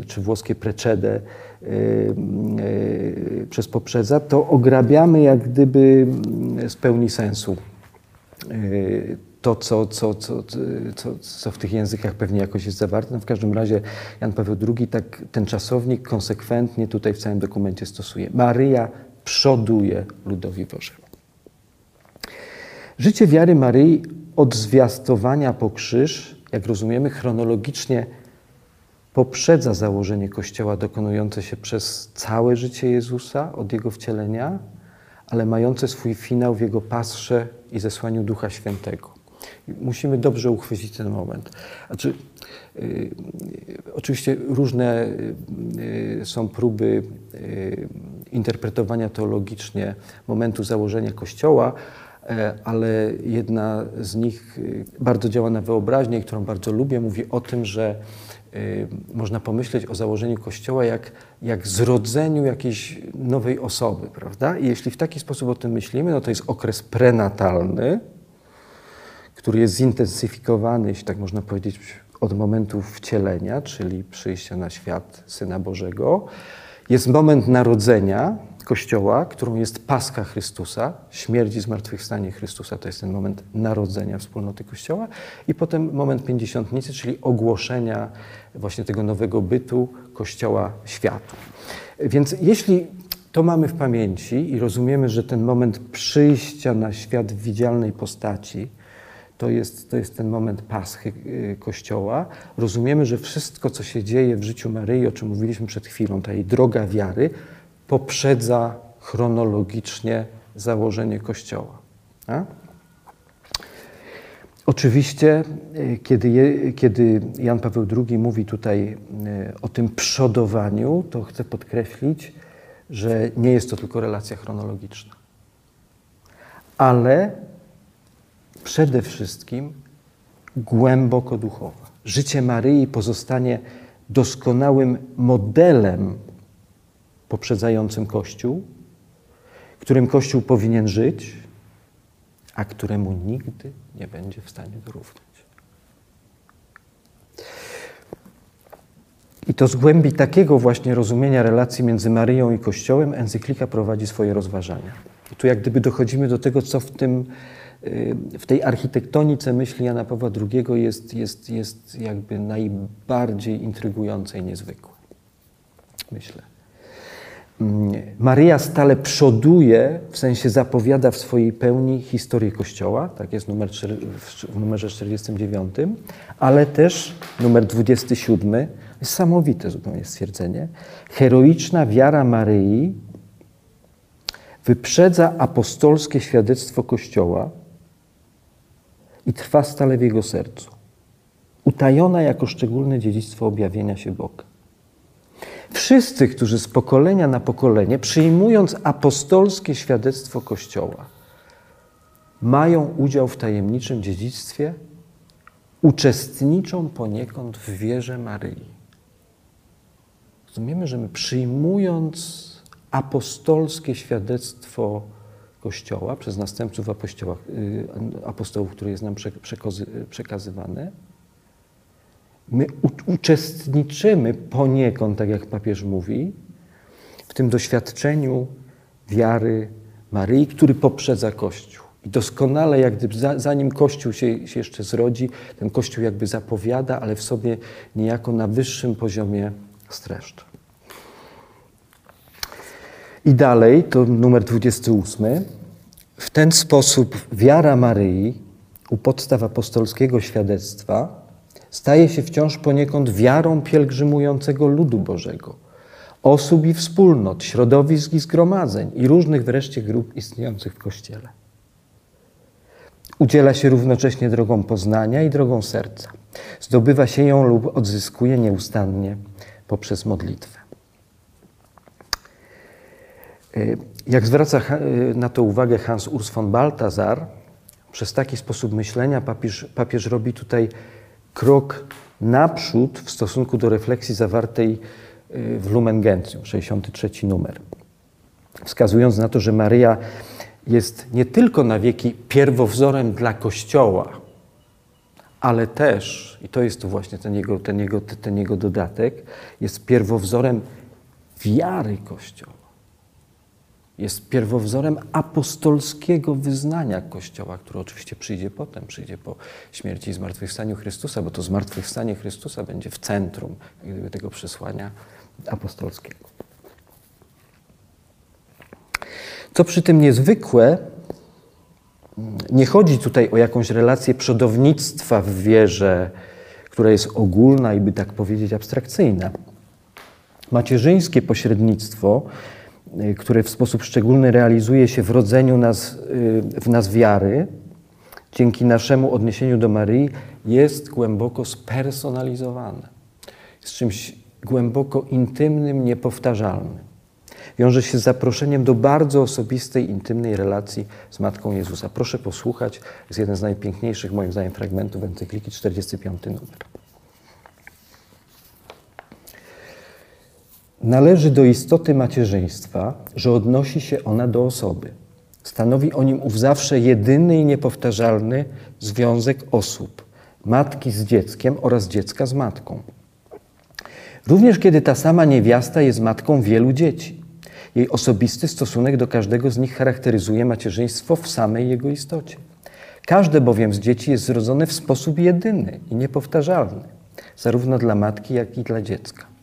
czy włoskie precede przez poprzedza, to ograbiamy jak gdyby z pełni sensu to, co, co, co, co, co w tych językach pewnie jakoś jest zawarte. No w każdym razie Jan Paweł II tak ten czasownik konsekwentnie tutaj w całym dokumencie stosuje. Maryja przoduje ludowi Bożemu. Życie wiary Maryi od zwiastowania po krzyż, jak rozumiemy, chronologicznie poprzedza założenie Kościoła dokonujące się przez całe życie Jezusa od Jego wcielenia, ale mające swój finał w Jego pasrze i zesłaniu Ducha Świętego. Musimy dobrze uchwycić ten moment. Znaczy, oczywiście różne yy, są próby interpretowania teologicznie momentu założenia Kościoła, ale jedna z nich bardzo działa na wyobraźnię, którą bardzo lubię, mówi o tym, że można pomyśleć o założeniu Kościoła jak, jak zrodzeniu jakiejś nowej osoby, prawda? I jeśli w taki sposób o tym myślimy, no to jest okres prenatalny, który jest zintensyfikowany, jeśli tak można powiedzieć, od momentu wcielenia, czyli przyjścia na świat Syna Bożego. Jest moment narodzenia Kościoła, którą jest Paska Chrystusa, śmierć i zmartwychwstanie Chrystusa, to jest ten moment narodzenia wspólnoty Kościoła. I potem moment pięćdziesiątnicy, czyli ogłoszenia właśnie tego nowego bytu Kościoła światu. Więc jeśli to mamy w pamięci i rozumiemy, że ten moment przyjścia na świat w widzialnej postaci, to jest, to jest ten moment paschy y, Kościoła. Rozumiemy, że wszystko, co się dzieje w życiu Maryi, o czym mówiliśmy przed chwilą, ta jej droga wiary, poprzedza chronologicznie założenie Kościoła. A? Oczywiście, y, kiedy, je, kiedy Jan Paweł II mówi tutaj y, o tym przodowaniu, to chcę podkreślić, że nie jest to tylko relacja chronologiczna, ale przede wszystkim głęboko duchowa. Życie Maryi pozostanie doskonałym modelem poprzedzającym Kościół, którym Kościół powinien żyć, a któremu nigdy nie będzie w stanie dorównać. I to z głębi takiego właśnie rozumienia relacji między Maryją i Kościołem encyklika prowadzi swoje rozważania. I tu jak gdyby dochodzimy do tego, co w tym w tej architektonice myśli Jana Pawła II jest, jest, jest jakby najbardziej intrygujące i niezwykłe. Myślę. Mm, Maryja stale przoduje, w sensie zapowiada w swojej pełni historię Kościoła, tak jest numer, w numerze 49, ale też numer 27, niesamowite zupełnie stwierdzenie, heroiczna wiara Maryi wyprzedza apostolskie świadectwo Kościoła, i trwa stale w jego sercu, utajona jako szczególne dziedzictwo objawienia się Boga. Wszyscy, którzy z pokolenia na pokolenie, przyjmując apostolskie świadectwo Kościoła, mają udział w tajemniczym dziedzictwie, uczestniczą poniekąd w wierze Maryi. Rozumiemy, że my przyjmując apostolskie świadectwo Kościoła, przez następców apostołów, apostołów które jest nam przekazywane, my uczestniczymy poniekąd, tak jak papież mówi, w tym doświadczeniu wiary Maryi, który poprzedza Kościół. I doskonale, jak gdyby zanim Kościół się, się jeszcze zrodzi, ten Kościół jakby zapowiada, ale w sobie niejako na wyższym poziomie streszcza. I dalej, to numer 28. W ten sposób wiara Maryi u podstaw apostolskiego świadectwa staje się wciąż poniekąd wiarą pielgrzymującego ludu Bożego, osób i wspólnot, środowisk i zgromadzeń i różnych wreszcie grup istniejących w Kościele. Udziela się równocześnie drogą poznania i drogą serca. Zdobywa się ją lub odzyskuje nieustannie poprzez modlitwę. Y, Jak zwraca y, na to uwagę Hans Urs von Balthasar, przez taki sposób myślenia papież, papież robi tutaj krok naprzód w stosunku do refleksji zawartej y, w Lumen Gentium, 63 numer wskazując na to, że Maryja jest nie tylko na wieki pierwowzorem dla Kościoła, ale też, i to jest tu właśnie ten jego, ten jego, ten jego dodatek, jest pierwowzorem wiary Kościoła. Jest pierwowzorem apostolskiego wyznania Kościoła, które oczywiście przyjdzie potem, przyjdzie po śmierci i zmartwychwstaniu Chrystusa, bo to zmartwychwstanie Chrystusa będzie w centrum gdyby, tego przesłania apostolskiego. Co przy tym niezwykłe, nie chodzi tutaj o jakąś relację przodownictwa w wierze, która jest ogólna i by tak powiedzieć abstrakcyjna. Macierzyńskie pośrednictwo, które w sposób szczególny realizuje się w rodzeniu nas, y, w nas wiary, dzięki naszemu odniesieniu do Maryi, jest głęboko spersonalizowane. Jest czymś głęboko intymnym, niepowtarzalnym wiąże się z zaproszeniem do bardzo osobistej, intymnej relacji z Matką Jezusa. Proszę posłuchać, jest jeden z najpiękniejszych moim zdaniem fragmentów encykliki, 45 numer. Należy do istoty macierzyństwa, że odnosi się ona do osoby. Stanowi o nim ów zawsze jedyny i niepowtarzalny związek osób, matki z dzieckiem oraz dziecka z matką. Również kiedy ta sama niewiasta jest matką wielu dzieci. Jej osobisty stosunek do każdego z nich charakteryzuje macierzyństwo w samej jego istocie. Każde bowiem z dzieci jest zrodzone w sposób jedyny i niepowtarzalny, zarówno dla matki, jak i dla dziecka.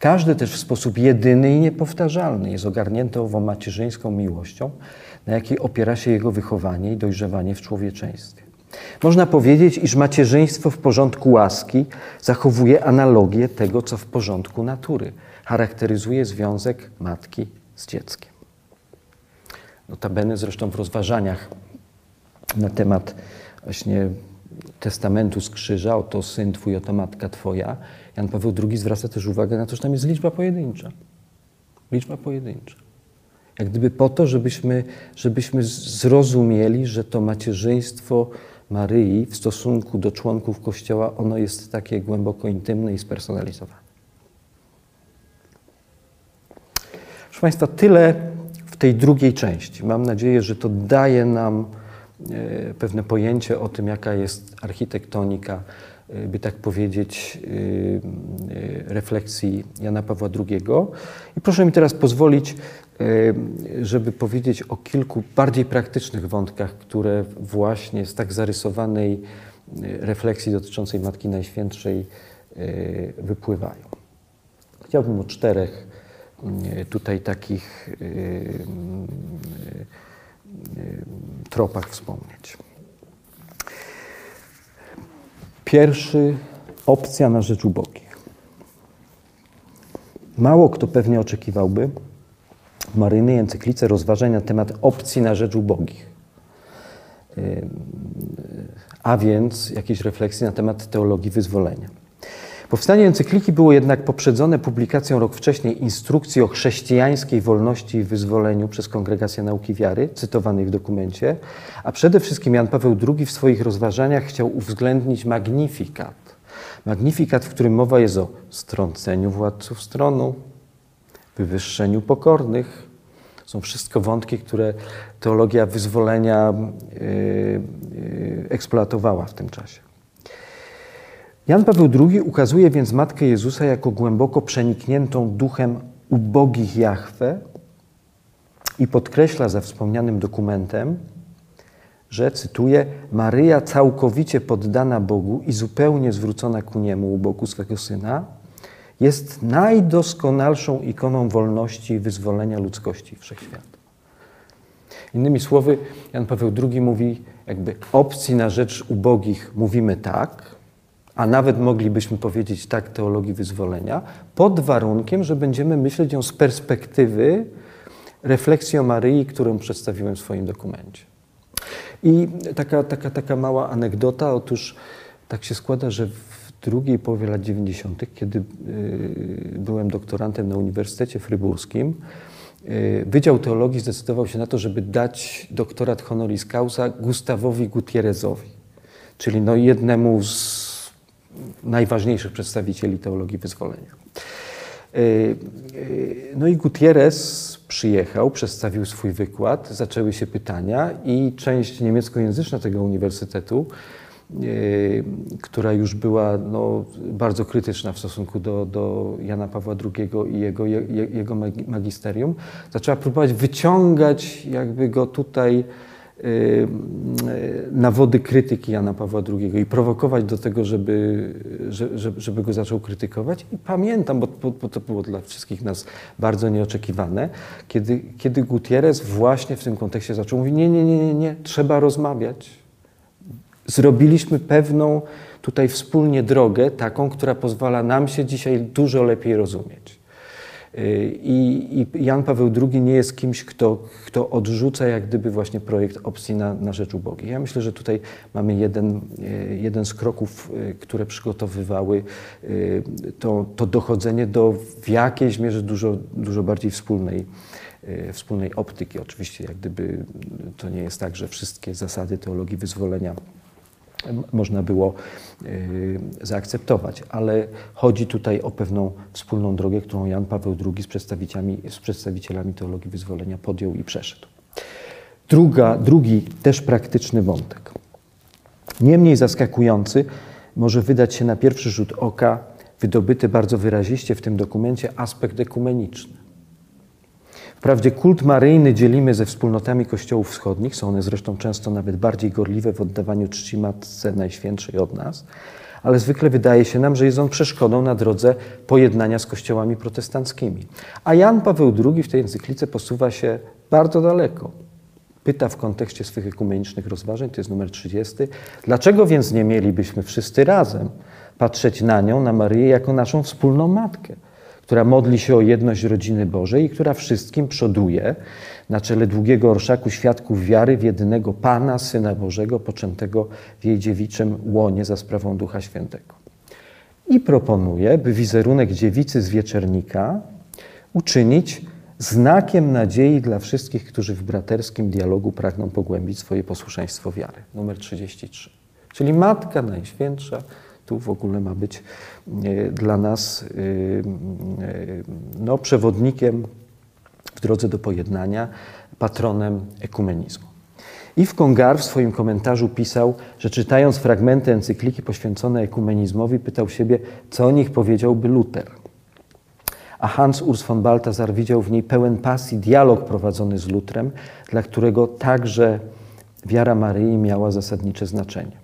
Każde też w sposób jedyny i niepowtarzalny jest ogarnięte ową macierzyńską miłością, na jakiej opiera się jego wychowanie i dojrzewanie w człowieczeństwie. Można powiedzieć, iż macierzyństwo w porządku łaski zachowuje analogię tego, co w porządku natury. Charakteryzuje związek matki z dzieckiem. Notabene zresztą w rozważaniach na temat właśnie testamentu z krzyża, oto syn twój, oto matka twoja, Jan Paweł II zwraca też uwagę na to, że tam jest liczba pojedyncza. Liczba pojedyncza. Jak gdyby po to, żebyśmy, żebyśmy zrozumieli, że to macierzyństwo Maryi w stosunku do członków Kościoła, ono jest takie głęboko intymne i spersonalizowane. Proszę Państwa, tyle w tej drugiej części. Mam nadzieję, że to daje nam pewne pojęcie o tym, jaka jest architektonika, e, by tak powiedzieć, e, refleksji Jana Pawła II. I proszę mi teraz pozwolić, żeby powiedzieć o kilku bardziej praktycznych wątkach, które właśnie z tak zarysowanej refleksji dotyczącej Matki Najświętszej wypływają. Chciałbym o czterech tutaj takich y, tropach wspomnieć. Pierwszy opcja na rzecz ubogich. Mało kto pewnie oczekiwałby w maryjnej encyklice rozważań na temat opcji na rzecz ubogich. A więc jakiejś refleksji na temat teologii wyzwolenia. Powstanie encykliki było jednak poprzedzone publikacją rok wcześniej instrukcji o chrześcijańskiej wolności i wyzwoleniu przez Kongregację Nauki Wiary, cytowanej w dokumencie, a przede wszystkim Jan Paweł II w swoich rozważaniach chciał uwzględnić magnifikat. Magnifikat, w którym mowa jest o strąceniu władców stronu, wywyższeniu pokornych. Są wszystko wątki, które teologia wyzwolenia yy, yy, eksploatowała w tym czasie. Jan Paweł II ukazuje więc Matkę Jezusa jako głęboko przenikniętą duchem ubogich Jahwe i podkreśla za wspomnianym dokumentem, że, cytuję, Maryja całkowicie poddana Bogu i zupełnie zwrócona ku Niemu u boku swego Syna, jest najdoskonalszą ikoną wolności i wyzwolenia ludzkości wszechświata. Innymi słowy, Jan Paweł II mówi, jakby opcji na rzecz ubogich mówimy tak, a nawet moglibyśmy powiedzieć tak teologii wyzwolenia, pod warunkiem, że będziemy myśleć ją z perspektywy refleksji o Maryi, którą przedstawiłem w swoim dokumencie. I taka, taka, taka mała anegdota, otóż Tak się składa, że w drugiej połowie lat 90., kiedy y, byłem doktorantem na Uniwersytecie Fryburskim, y, Wydział Teologii zdecydował się na to, żeby dać doktorat honoris causa Gustawowi Gutierrezowi, czyli no jednemu z najważniejszych przedstawicieli teologii wyzwolenia. Y, y, No i Gutierrez przyjechał, przedstawił swój wykład, zaczęły się pytania i część niemieckojęzyczna tego uniwersytetu, y, która już była no, bardzo krytyczna w stosunku do, do Jana Pawła II i jego, je, jego magi- magisterium, zaczęła próbować wyciągać jakby go tutaj y, y, na wody krytyki Jana Pawła II i prowokować do tego, żeby, że- że- żeby go zaczął krytykować. I pamiętam, bo to było dla wszystkich nas bardzo nieoczekiwane, kiedy, kiedy Gutierrez właśnie w tym kontekście zaczął mówić, nie, nie, nie, nie, nie, trzeba rozmawiać. Zrobiliśmy pewną tutaj wspólnie drogę, taką, która pozwala nam się dzisiaj dużo lepiej rozumieć. I, I Jan Paweł II nie jest kimś, kto, kto odrzuca jak gdyby właśnie projekt opcji na, na rzecz ubogiej. Ja myślę, że tutaj mamy jeden, y, jeden z kroków, y, które przygotowywały y, to, to dochodzenie do w jakiejś mierze dużo, dużo bardziej wspólnej, wspólnej optyki. Oczywiście jak gdyby to nie jest tak, że wszystkie zasady teologii wyzwolenia można było y, zaakceptować, ale chodzi tutaj o pewną wspólną drogę, którą Jan Paweł II z przedstawicielami, z przedstawicielami teologii wyzwolenia podjął i przeszedł. Druga, drugi też praktyczny wątek. Nie mniej zaskakujący może wydać się na pierwszy rzut oka wydobyty bardzo wyraziście w tym dokumencie aspekt ekumeniczny. Wprawdzie kult maryjny dzielimy ze wspólnotami kościołów wschodnich, są one zresztą często nawet bardziej gorliwe w oddawaniu czci Matce Najświętszej od nas, ale zwykle wydaje się nam, że jest on przeszkodą na drodze pojednania z kościołami protestanckimi. A Jan Paweł II w tej encyklice posuwa się bardzo daleko. Pyta w kontekście swych ekumenicznych rozważań, to jest numer 30, dlaczego więc nie mielibyśmy wszyscy razem patrzeć na nią, na Maryję, jako naszą wspólną matkę, która modli się o jedność rodziny Bożej i która wszystkim przoduje na czele długiego orszaku świadków wiary w jedynego Pana, Syna Bożego, poczętego w jej dziewiczym łonie za sprawą Ducha Świętego. I proponuje, by wizerunek dziewicy z wieczernika uczynić znakiem nadziei dla wszystkich, którzy w braterskim dialogu pragną pogłębić swoje posłuszeństwo wiary. Numer 33. Czyli Matka Najświętsza tu w ogóle ma być e, dla nas e, e, no, przewodnikiem w drodze do pojednania, patronem ekumenizmu. I w Kongar w swoim komentarzu pisał, że czytając fragmenty encykliki poświęcone ekumenizmowi, pytał siebie, co o nich powiedziałby Luter. A Hans Urs von Balthasar widział w niej pełen pasji dialog prowadzony z Lutrem, dla którego także wiara Maryi miała zasadnicze znaczenie.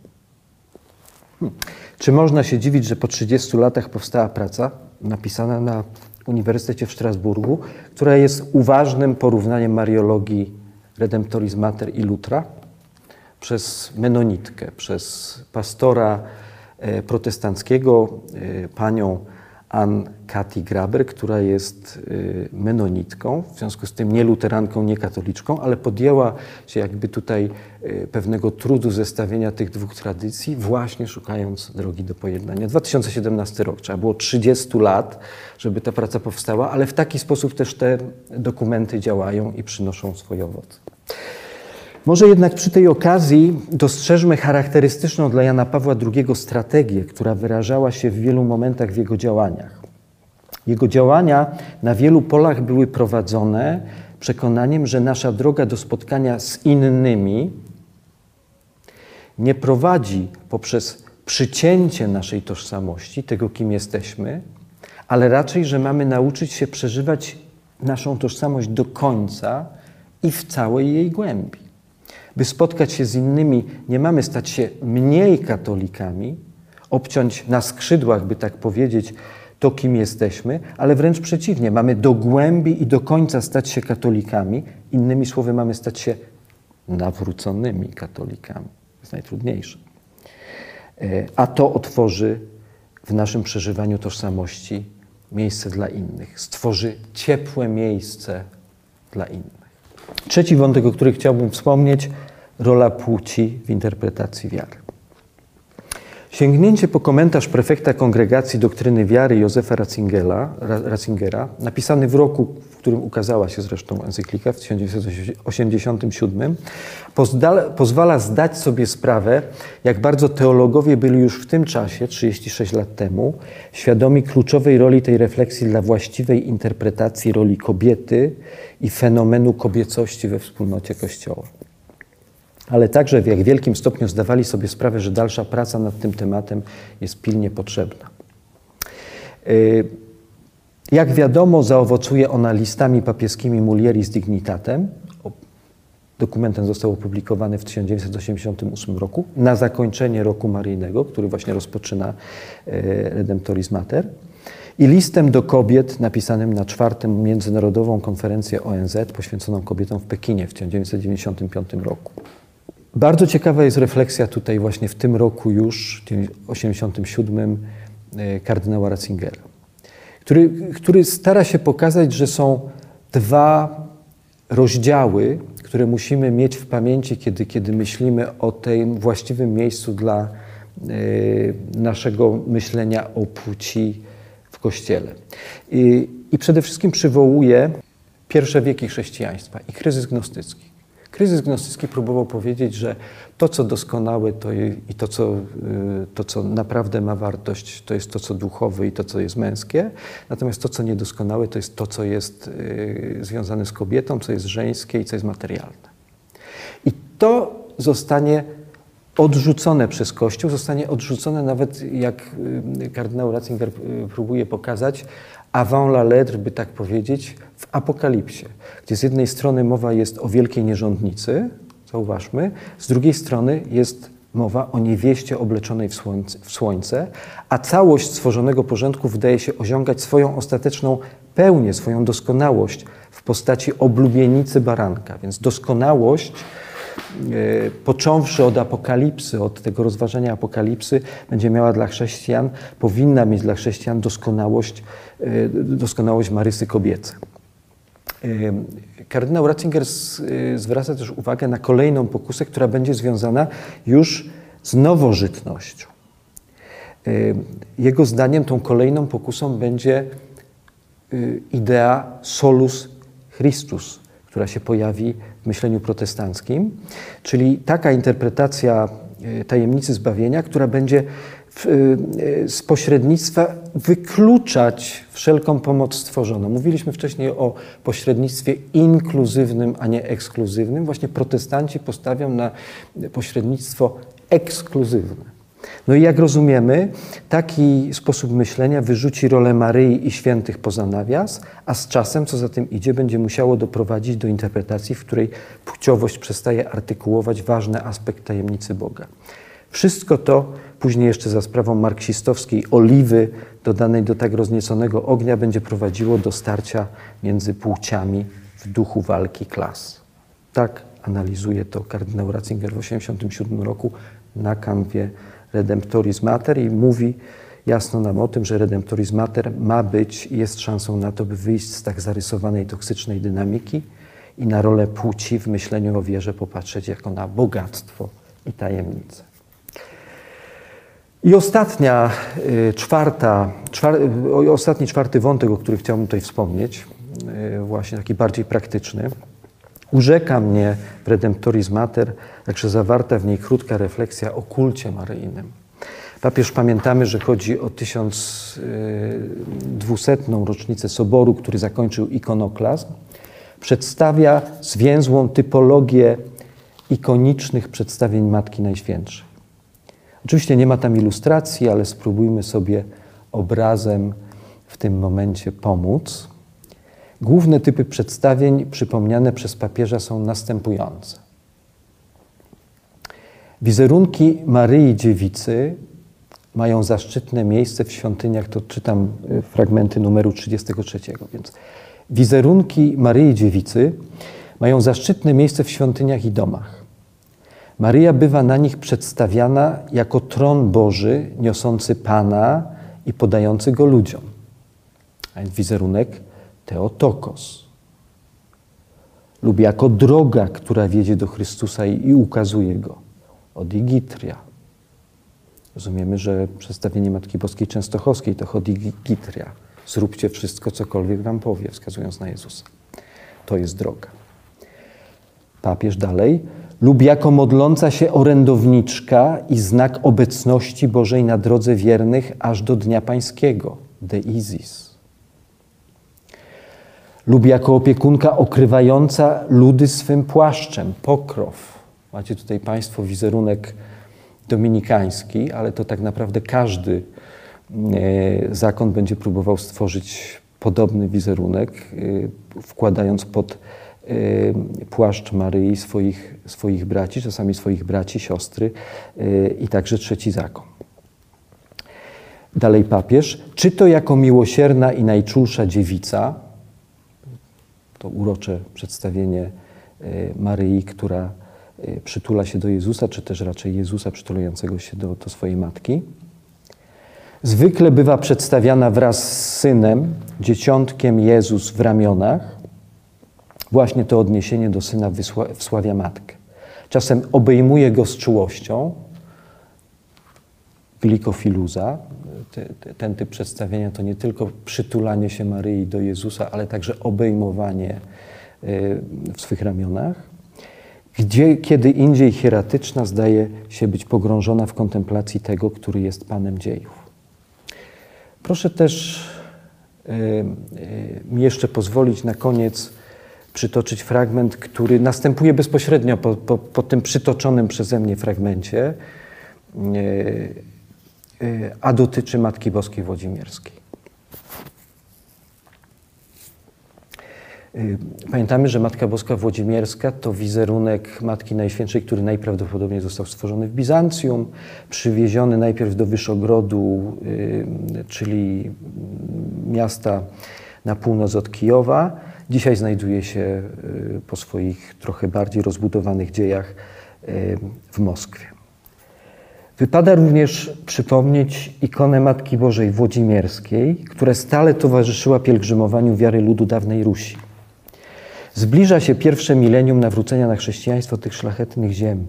Hmm. Czy można się dziwić, że po 30 latach powstała praca napisana na Uniwersytecie w Strasburgu, która jest uważnym porównaniem mariologii Redemptoris Mater i Lutra? Przez menonitkę, przez pastora e, protestanckiego, e, panią Ann Kati Graber, która jest y, menonitką, w związku z tym nie luteranką, nie katoliczką, ale podjęła się jakby tutaj y, pewnego trudu zestawienia tych dwóch tradycji, właśnie szukając drogi do pojednania. 2017 rok, trzeba było 30 lat, żeby ta praca powstała, ale w taki sposób też te dokumenty działają i przynoszą swoje owoce. Może jednak przy tej okazji dostrzeżmy charakterystyczną dla Jana Pawła II strategię, która wyrażała się w wielu momentach w jego działaniach. Jego działania na wielu polach były prowadzone przekonaniem, że nasza droga do spotkania z innymi nie prowadzi poprzez przycięcie naszej tożsamości, tego kim jesteśmy, ale raczej, że mamy nauczyć się przeżywać naszą tożsamość do końca i w całej jej głębi. By spotkać się z innymi, nie mamy stać się mniej katolikami, obciąć na skrzydłach, by tak powiedzieć, to, kim jesteśmy, ale wręcz przeciwnie, mamy do głębi i do końca stać się katolikami. Innymi słowy, mamy stać się nawróconymi katolikami. To jest najtrudniejsze. E, A to otworzy w naszym przeżywaniu tożsamości miejsce dla innych, stworzy ciepłe miejsce dla innych. Trzeci wątek, o którym chciałbym wspomnieć, rola płci w interpretacji wiary. Sięgnięcie po komentarz prefekta Kongregacji Doktryny Wiary Józefa Ratzingera, napisany w roku, w którym ukazała się zresztą encyklika w 1987, pozwala zdać sobie sprawę, jak bardzo teologowie byli już w tym czasie, 36 lat temu, świadomi kluczowej roli tej refleksji dla właściwej interpretacji roli kobiety i fenomenu kobiecości we wspólnocie Kościoła ale także w jak wielkim stopniu zdawali sobie sprawę, że dalsza praca nad tym tematem jest pilnie potrzebna. Y, jak wiadomo, zaowocuje ona listami papieskimi Mulieris Dignitatem. Dokument ten został opublikowany w 1988 roku na zakończenie roku maryjnego, który właśnie rozpoczyna y, Redemptoris Mater. I listem do kobiet napisanym na czwartym Międzynarodową Konferencję ONZ poświęconą kobietom w Pekinie w 1995 roku. Bardzo ciekawa jest refleksja tutaj właśnie w tym roku już, w 87, e, kardynała Ratzingera, który, który stara się pokazać, że są dwa rozdziały, które musimy mieć w pamięci, kiedy, kiedy myślimy o tym właściwym miejscu dla y, naszego myślenia o płci w Kościele. I, I przede wszystkim przywołuje pierwsze wieki chrześcijaństwa i kryzys gnostycki. Kryzys gnostycki próbował powiedzieć, że to, co doskonałe to i to co, y, to, co naprawdę ma wartość, to jest to, co duchowe i to, co jest męskie. Natomiast to, co niedoskonałe, to jest to, co jest y, związane z kobietą, co jest żeńskie i co jest materialne. I to zostanie odrzucone przez Kościół, zostanie odrzucone nawet, jak y, kardynał Ratzinger próbuje pokazać, avant la lettre, by tak powiedzieć, w Apokalipsie, gdzie z jednej strony mowa jest o wielkiej nierządnicy, zauważmy, z drugiej strony jest mowa o niewieście obleczonej w słońce, w słońce, a całość stworzonego porządku wydaje się osiągać swoją ostateczną pełnię, swoją doskonałość w postaci oblubienicy baranka. Więc doskonałość, począwszy od apokalipsy, od tego rozważania apokalipsy, będzie miała dla chrześcijan, powinna mieć dla chrześcijan doskonałość, e, doskonałość Marysy kobiece. Kardynał Ratzinger zwraca też uwagę na kolejną pokusę, która będzie związana już z nowożytnością. Jego zdaniem tą kolejną pokusą będzie idea solus Christus, która się pojawi myśleniu protestanckim, czyli taka interpretacja y, tajemnicy zbawienia, która będzie z pośrednictwa wykluczać wszelką pomoc stworzoną. Mówiliśmy wcześniej o pośrednictwie inkluzywnym, a nie ekskluzywnym. Właśnie protestanci postawią na pośrednictwo ekskluzywne. No i jak rozumiemy, taki sposób myślenia wyrzuci rolę Maryi i świętych poza nawias, a z czasem, co za tym idzie, będzie musiało doprowadzić do interpretacji, w której płciowość przestaje artykułować ważny aspekt tajemnicy Boga. Wszystko to później jeszcze za sprawą marksistowskiej oliwy dodanej do tak roznieconego ognia będzie prowadziło do starcia między płciami w duchu walki klas. Tak analizuje to kardynał Ratzinger w 1987 roku na kanwie Redemptoris Mater i mówi jasno nam o tym, że Redemptoris Mater ma być i jest szansą na to, by wyjść z tak zarysowanej toksycznej dynamiki i na rolę płci w myśleniu o wierze popatrzeć jako na bogactwo i tajemnicę. I ostatnia, y, czwarta, czwar, y, ostatni czwarty wątek, o którym chciałbym tutaj wspomnieć, y, właśnie taki bardziej praktyczny. Urzeka mnie Redemptoris Mater, także zawarta w niej krótka refleksja o kulcie maryjnym. Papież pamiętamy, że chodzi o 1200. rocznicę Soboru, który zakończył ikonoklazm. Przedstawia zwięzłą typologię ikonicznych przedstawień Matki Najświętszej. Oczywiście nie ma tam ilustracji, ale spróbujmy sobie obrazem w tym momencie pomóc. Główne typy przedstawień przypomniane przez papieża są następujące. Wizerunki Maryi Dziewicy mają zaszczytne miejsce w świątyniach, to czytam y, fragmenty numeru 33, więc wizerunki Maryi Dziewicy mają zaszczytne miejsce w świątyniach i domach. Maryja bywa na nich przedstawiana jako tron Boży, niosący Pana i podający go ludziom. A więc wizerunek Teotokos. Lub jako droga, która wiedzie do Chrystusa i, ukazuje go. Odigitria. Rozumiemy, że przedstawienie Matki Boskiej Częstochowskiej to gitria. Zróbcie wszystko, cokolwiek wam powie, wskazując na Jezusa. To jest droga. Papież dalej. Lub jako modląca się orędowniczka i znak obecności Bożej na drodze wiernych aż do Dnia Pańskiego. De Isis. Lub jako opiekunka okrywająca ludy swym płaszczem. Pokrow. Macie tutaj Państwo wizerunek dominikański, ale to tak naprawdę każdy e, zakon będzie próbował stworzyć podobny wizerunek, e, wkładając pod e, płaszcz Maryi swoich, swoich braci, czasami swoich braci, siostry i także trzeci zakon. Dalej papież, czy to jako miłosierna i najczulsza dziewica, to urocze przedstawienie Maryi, która przytula się do Jezusa, czy też raczej Jezusa przytulającego się do, do swojej matki. Zwykle bywa przedstawiana wraz z synem, dzieciątkiem Jezus w ramionach. Właśnie to odniesienie do syna wysła, wsławia matkę. Czasem obejmuje go z czułością, glikofiluza. Ten typ przedstawienia to nie tylko przytulanie się Maryi do Jezusa, ale także obejmowanie w swych ramionach. Gdzie, kiedy indziej hieratyczna zdaje się być pogrążona w kontemplacji tego, który jest Panem dziejów. Proszę też y, y, mi jeszcze pozwolić na koniec przytoczyć fragment, który następuje bezpośrednio po, po, po tym przytoczonym przeze mnie fragmencie, a dotyczy Matki Boskiej Włodzimierskiej. Pamiętamy, że Matka Boska Włodzimierska to wizerunek Matki Najświętszej, który najprawdopodobniej został stworzony w Bizancjum, przywieziony najpierw do Wyszogrodu, czyli miasta na północ od Kijowa. Dzisiaj znajduje się po swoich trochę bardziej rozbudowanych dziejach w Moskwie. Wypada również przypomnieć ikonę Matki Bożej Włodzimierskiej, która stale towarzyszyła pielgrzymowaniu wiary ludu dawnej Rusi. Zbliża się pierwsze milenium nawrócenia na chrześcijaństwo tych szlachetnych ziem,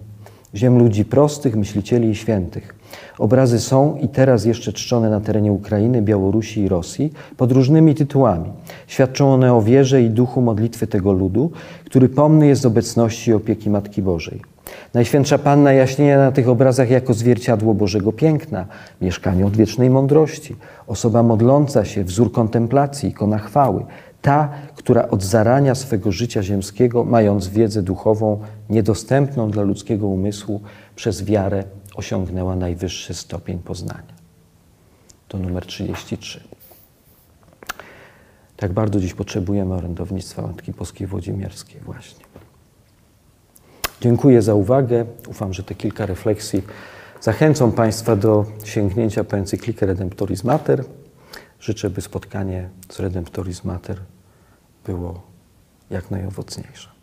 ziem ludzi prostych, myślicieli i świętych. Obrazy są i teraz jeszcze czczone na terenie Ukrainy, Białorusi i Rosji pod różnymi tytułami. Świadczą one o wierze i duchu modlitwy tego ludu, który pomny jest obecności i opieki Matki Bożej. Najświętsza Panna jaśnieje na tych obrazach jako zwierciadło Bożego piękna, mieszkanie odwiecznej mądrości, osoba modląca się, wzór kontemplacji, ikona chwały, ta, która od zarania swego życia ziemskiego, mając wiedzę duchową niedostępną dla ludzkiego umysłu, przez wiarę osiągnęła najwyższy stopień poznania. To numer 33. Tak bardzo dziś potrzebujemy orędownictwa Matki Boskiej Włodzimierskiej właśnie. Dziękuję za uwagę. Ufam, że te kilka refleksji zachęcą Państwa do sięgnięcia po encyklikę Redemptoris Mater. Życzę, by spotkanie z Redemptoris Mater było jak najowocniejsze.